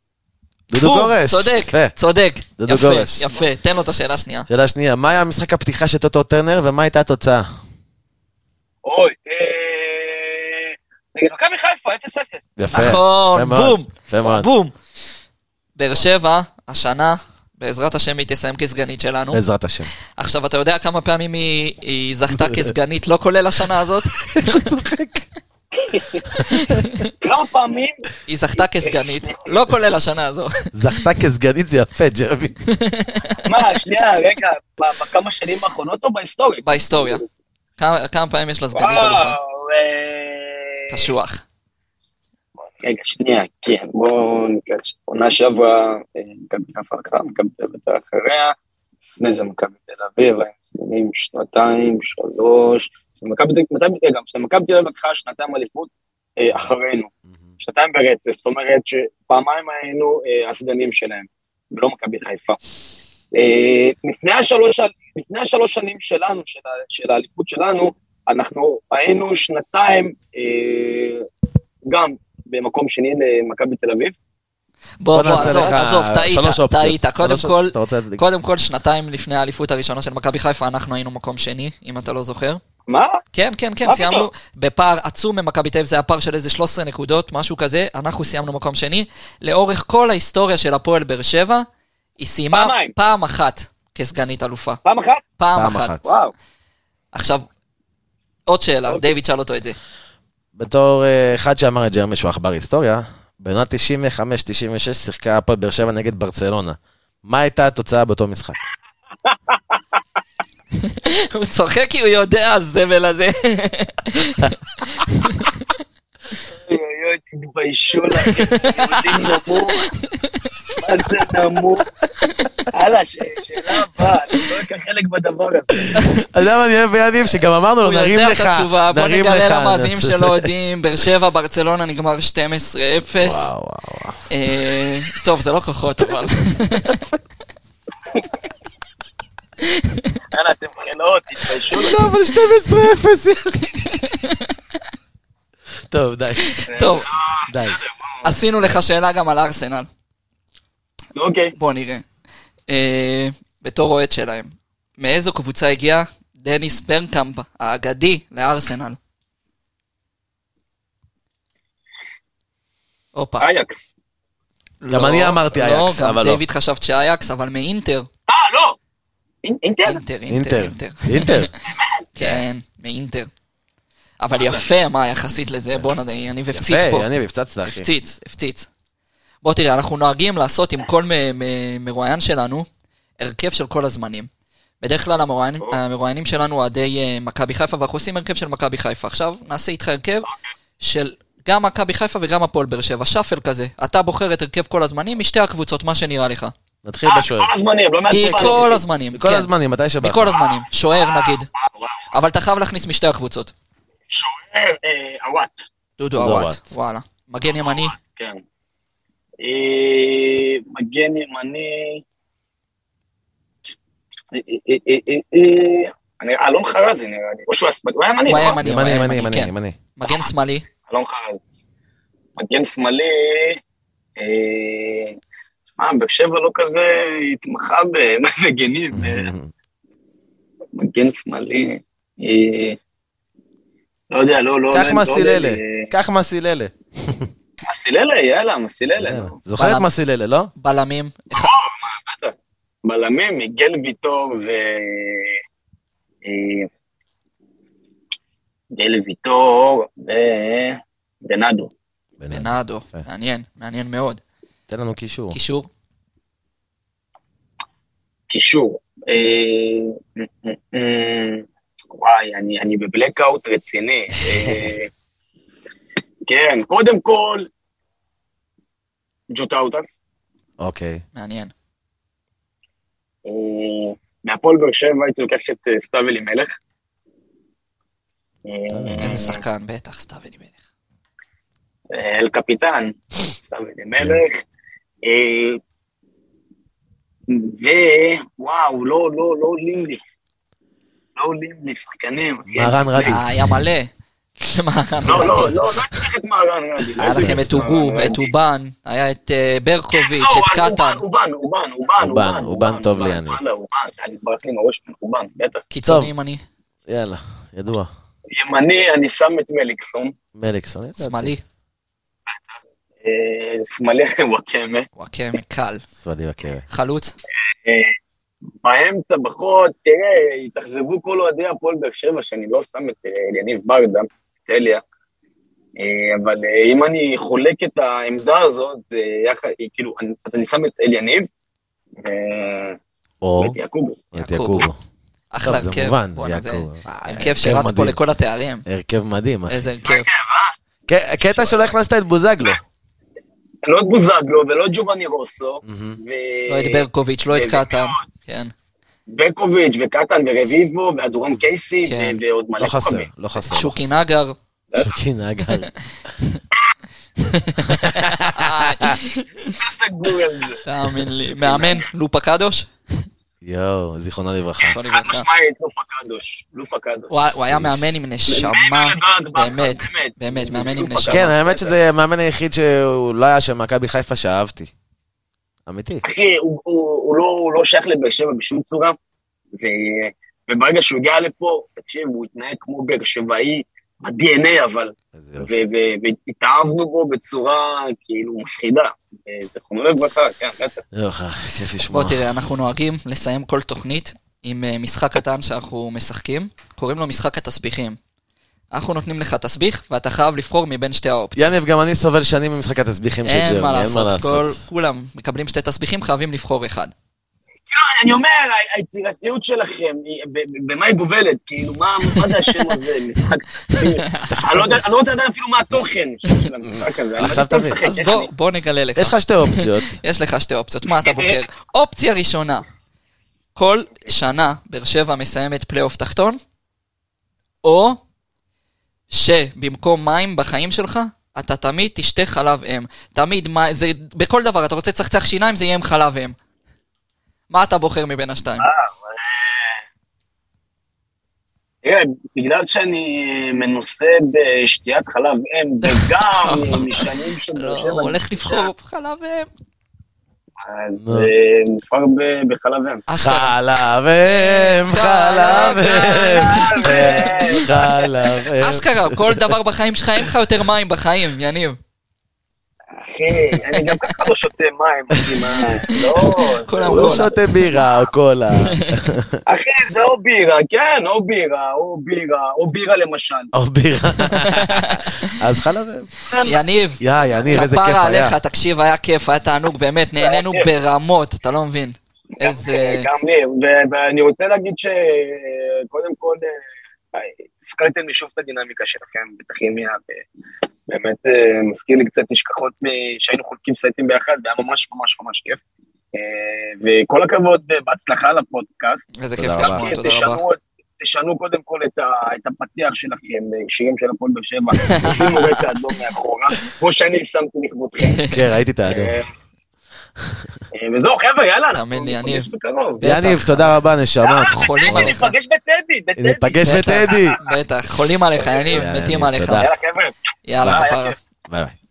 דודו גורש. צודק, צודק. דודו גורש. יפה, תן לו את השאלה השנייה. שאלה שנייה, מה היה משחק הפתיחה של טוטו טרנר ומה הייתה התוצאה? אוי, אה, נגד מכבי חיפה, 0-0. יפה, נכון, בום, בום. באר שבע, השנה, בעזרת השם היא תסיים כסגנית שלנו. בעזרת השם. עכשיו, אתה יודע כמה פעמים היא, היא זכתה כסגנית, לא כולל השנה הזאת? איך הוא צוחק? כמה פעמים? היא זכתה כסגנית, לא כולל השנה הזו. זכתה כסגנית זה יפה, ג'רמי. מה, שנייה, רגע, בכמה שנים האחרונות או בהיסטוריה? בהיסטוריה. כמה פעמים יש לה סגנית אלופה? אה, קשוח. רגע, שנייה, כן, בואו ניקח, עונה שעברה, אה, מכבי חיפה לקחה, מכבי תל אביב אחריה, לפני זה מכבי תל אביב, היינו סגנים שנתיים, שלוש, כשמכבי תל אביב לקחה שנתיים אליפות אחרינו, שנתיים ברצף, זאת אומרת שפעמיים היינו הסגנים שלהם, ולא מכבי חיפה. לפני השלוש, לפני השלוש שנים שלנו, של האליפות שלנו, אנחנו היינו שנתיים גם במקום שני למכבי תל אביב. בוא, בוא, עזוב, עזוב, טעית, טעית. קודם כל, קודם כל, שנתיים לפני האליפות הראשונה של מכבי חיפה, אנחנו היינו מקום שני, אם אתה לא זוכר. מה? כן, כן, כן, סיימנו בפער עצום ממכבי תל אביב, זה היה פער של איזה 13 נקודות, משהו כזה, אנחנו סיימנו מקום שני. לאורך כל ההיסטוריה של הפועל באר שבע, היא סיימה פעם אחת כסגנית אלופה. פעם אחת? פעם אחת. וואו. עכשיו, עוד שאלה, אוקיי. דיוויד שאל אותו את זה. בתור אה, אחד שאמר את ג'רמי שהוא עכבר היסטוריה, בעונת 95-96 שיחקה הפועל באר שבע נגד ברצלונה. מה הייתה התוצאה באותו משחק? הוא צוחק כי הוא יודע, הזבל הזה. [LAUGHS] אוי אוי, תתביישו לכם, יהודים נמוך. מה זה נמוך? הלאה, שאלה הבאה, אני לא אקח חלק בדבר הזה. אתה יודע מה אני אוהב? שגם אמרנו לו, נרים לך, הוא יודע את התשובה, בוא נגלה למאזינים שלא יודעים, באר שבע, ברצלונה נגמר 12-0. וואו, וואו. אה, טוב, זה לא כוחות, אבל... יאללה, אתם חנות, תתביישו. לא, אבל 12-0. טוב, די. טוב, די. עשינו לך שאלה גם על ארסנל. אוקיי. בוא נראה. אה, בתור אוהד שלהם, מאיזו קבוצה הגיע דניס ברגקאמפ האגדי לארסנל? הופה. אייאקס. גם לא, אני אמרתי לא, אייאקס, אבל לא. גם דיוויד חשבת שאייאקס, אבל מאינטר. אה, לא! אינטר? אינטר, אינטר. אינטר? [LAUGHS] כן, מאינטר. אבל יפה, מה, יחסית לזה, בוא נדע, יניב הפציץ פה. יפה, יניב, הפצצת, אחי. הפציץ, הפציץ. בוא תראה, אנחנו נוהגים לעשות עם כל מרואיין שלנו הרכב של כל הזמנים. בדרך כלל המרואיינים שלנו אוהדי אה, מכבי חיפה, ואנחנו עושים הרכב של מכבי חיפה. עכשיו נעשה איתך הרכב של גם מכבי חיפה וגם הפועל באר שבע, שאפל כזה. אתה בוחר את הרכב כל הזמנים משתי הקבוצות, מה שנראה לך. נתחיל בשוער. כל הזמנים, לא מעט מכל הזמנים, מכל כן. הזמנים, מתי שבא. מכל הזמנים, שוער נגיד. אבל אתה חייב להכניס משתי הקבוצות. שוער, עוואט. אה, דודו עוואט, וואלה. מגן ימני. כן. אה, מגן ימני... אלון חרזי נראה לי, או שהוא היה ימני, הוא היה ימני, ימני, ימני, ימני. מגן שמאלי. אלון חרזי. מגן שמאלי... שמע, באר שבע לא כזה התמחה במגנים. [LAUGHS] [LAUGHS] מגן שמאלי. לא יודע, לא, לא... קח מסיללה, קח מסיללה. מסיללה, יאללה, מסיללה. זוכר את מסיללה, לא? בלמים. בלמים, מיגל ויטור ו... מיגל ויטור ובנאדו. בנאדו, מעניין, מעניין מאוד. תן לנו קישור. קישור? קישור. וואי, אני בבלקאוט רציני. כן, קודם כל, ג'וטאוטס. אוקיי. מעניין. אה, מהפועל באר שבע הייתי לוקח את אה, סתיו אלימלך. איזה שחקן, בטח, סתיו אלימלך. אה, אל קפיטן, סתיו אלימלך. ווואו, לא, לא, לא עולים לי. לא עולים לי שחקנים. [LAUGHS] מהרן רדי. היה מלא. לא, לא, לא, לא אקח את מהרן רדי. היה לכם את אוגו, את אובן, היה את אה, ברקוביץ', את קטן. אובן, אובן, אובן, אובן, אובן טוב לי, אני. אובן, היה ברח לי מהראש אובן, בטח. קיצוני ימני. יאללה, ידוע. ימני, אני שם את מליקסון. מליקסון, שמאלי. אה, שמאלי וואקמה. וואקמה, קל. שמאלי וואקמה. חלוץ? באמצע, בחוד, תראה, התאכזבו כל אוהדי הפועל באר שבע, שאני לא שם את אה, יניב ברדה, את אליה. אה, אבל אה, אם אני חולק את העמדה הזאת, יחד, כאילו, אז אני שם את אליניב, או את יעקובו. את יעקובו. אחלה הרכב. זה מובן, יעקובו. הרכב שרץ פה לכל התארים. הרכב מדהים. איזה הרכב. קטע שלא הכנסת את בוזגלו. לא את בוזגלו ולא את ג'ובאני רוסו. לא את ברקוביץ', לא את קטן. כן. ברקוביץ' וקטן ורביבו ואדורם קייסי כן. ועוד מלא לא חסר, לא חסר. שוקי נגר. שוקי נגר. [LAUGHS] תאמין לי. מאמן, לופה קדוש? יואו, זיכרונו לברכה. חד משמעית, לופה קדוש. לופה קדוש. הוא היה מאמן עם נשמה, באמת, באמת, מאמן עם נשמה. כן, האמת שזה המאמן היחיד שהוא לא היה של מכבי חיפה שאהבתי. אמיתי. אחי, הוא לא, לא שייך לבאר שבע בשום צורה, וברגע שהוא הגיע לפה, תקשיב, הוא התנהג כמו באר שבעי, ב-DNA אבל, והתאהבנו בו בצורה כאילו מפחידה. זכרונו לברכה, כן, בטח. יוחה, כיף לשמוע. בוא תראה, אנחנו נוהגים לסיים כל תוכנית עם אה, משחק קטן שאנחנו משחקים, קוראים לו משחק התסביכים. אנחנו נותנים לך תסביך, ואתה חייב לבחור מבין שתי האופציות. יניב, גם אני סובל שנים ממשחק התסביכים של ג'רמי, אין מה לעשות, כל, כולם מקבלים שתי תסביכים, חייבים לבחור אחד. אני אומר, היצירתיות שלכם, במה היא גובלת? כאילו, מה זה השם הזה, [LAUGHS] תסביך? אני לא יודע אפילו מה התוכן של המשחק הזה. עכשיו תבין. אז בוא נגלה לך. יש לך שתי אופציות. [LAUGHS] יש לך שתי אופציות, מה אתה [LAUGHS] בוחר? אופציה ראשונה, כל שנה באר שבע מסיימת פלייאוף תחתון, או שבמקום מים בחיים שלך, אתה תמיד תשתה חלב אם. תמיד, מה, זה, בכל דבר, אתה רוצה לצחצח שיניים, זה יהיה עם חלב אם. מה אתה בוחר מבין השתיים? אה, תראה, בגלל שאני מנוסה בשתיית חלב אם, וגם [LAUGHS] משתנים של... לא, הוא הולך לבחור חלב אם. אז נבחר בחלב אם. חלב אם, חלב אם, חלב אם. אשכרה, כל דבר בחיים שלך, אין לך יותר מים בחיים, יניב. אחי, אני גם ככה לא שותה מים, אחי, מה, לא... הוא לא שותה בירה או קולה. אחי, זה או בירה, כן, או בירה, או בירה, או בירה למשל. או בירה. אז חלב. יניב, יא, יניב, איזה כיף היה. כפרה עליך, תקשיב, היה כיף, היה תענוג, באמת, נהנינו ברמות, אתה לא מבין. איזה... גם לי, ואני רוצה להגיד שקודם כל, אה, הזכרתם לי שוב את הדינמיקה שלכם בטכימיה, באמת אה, מזכיר לי קצת נשכחות שהיינו חולקים סייטים ביחד, והיה ממש ממש ממש כיף. אה, וכל הכבוד בהצלחה לפודקאסט. איזה כיף לשמוע, תודה רבה. תשנו קודם כל את, הפתיח שלכם, שירים של הפועל באר שבע, [LAUGHS] תשימו רקע אדום מאחורה, כמו שאני שמתי לכבודכם. כן, ראיתי את האדום. אה, וזהו, חבר'ה, יאללה, תאמין לי, יניב. יניב, תודה רבה, נשמה. חולים עליך. ניפגש בטדי, ניפגש בטדי. בטח, חולים עליך, יניב, מתים עליך. יאללה, חבר'ה. יאללה, כפרה. ביי ביי.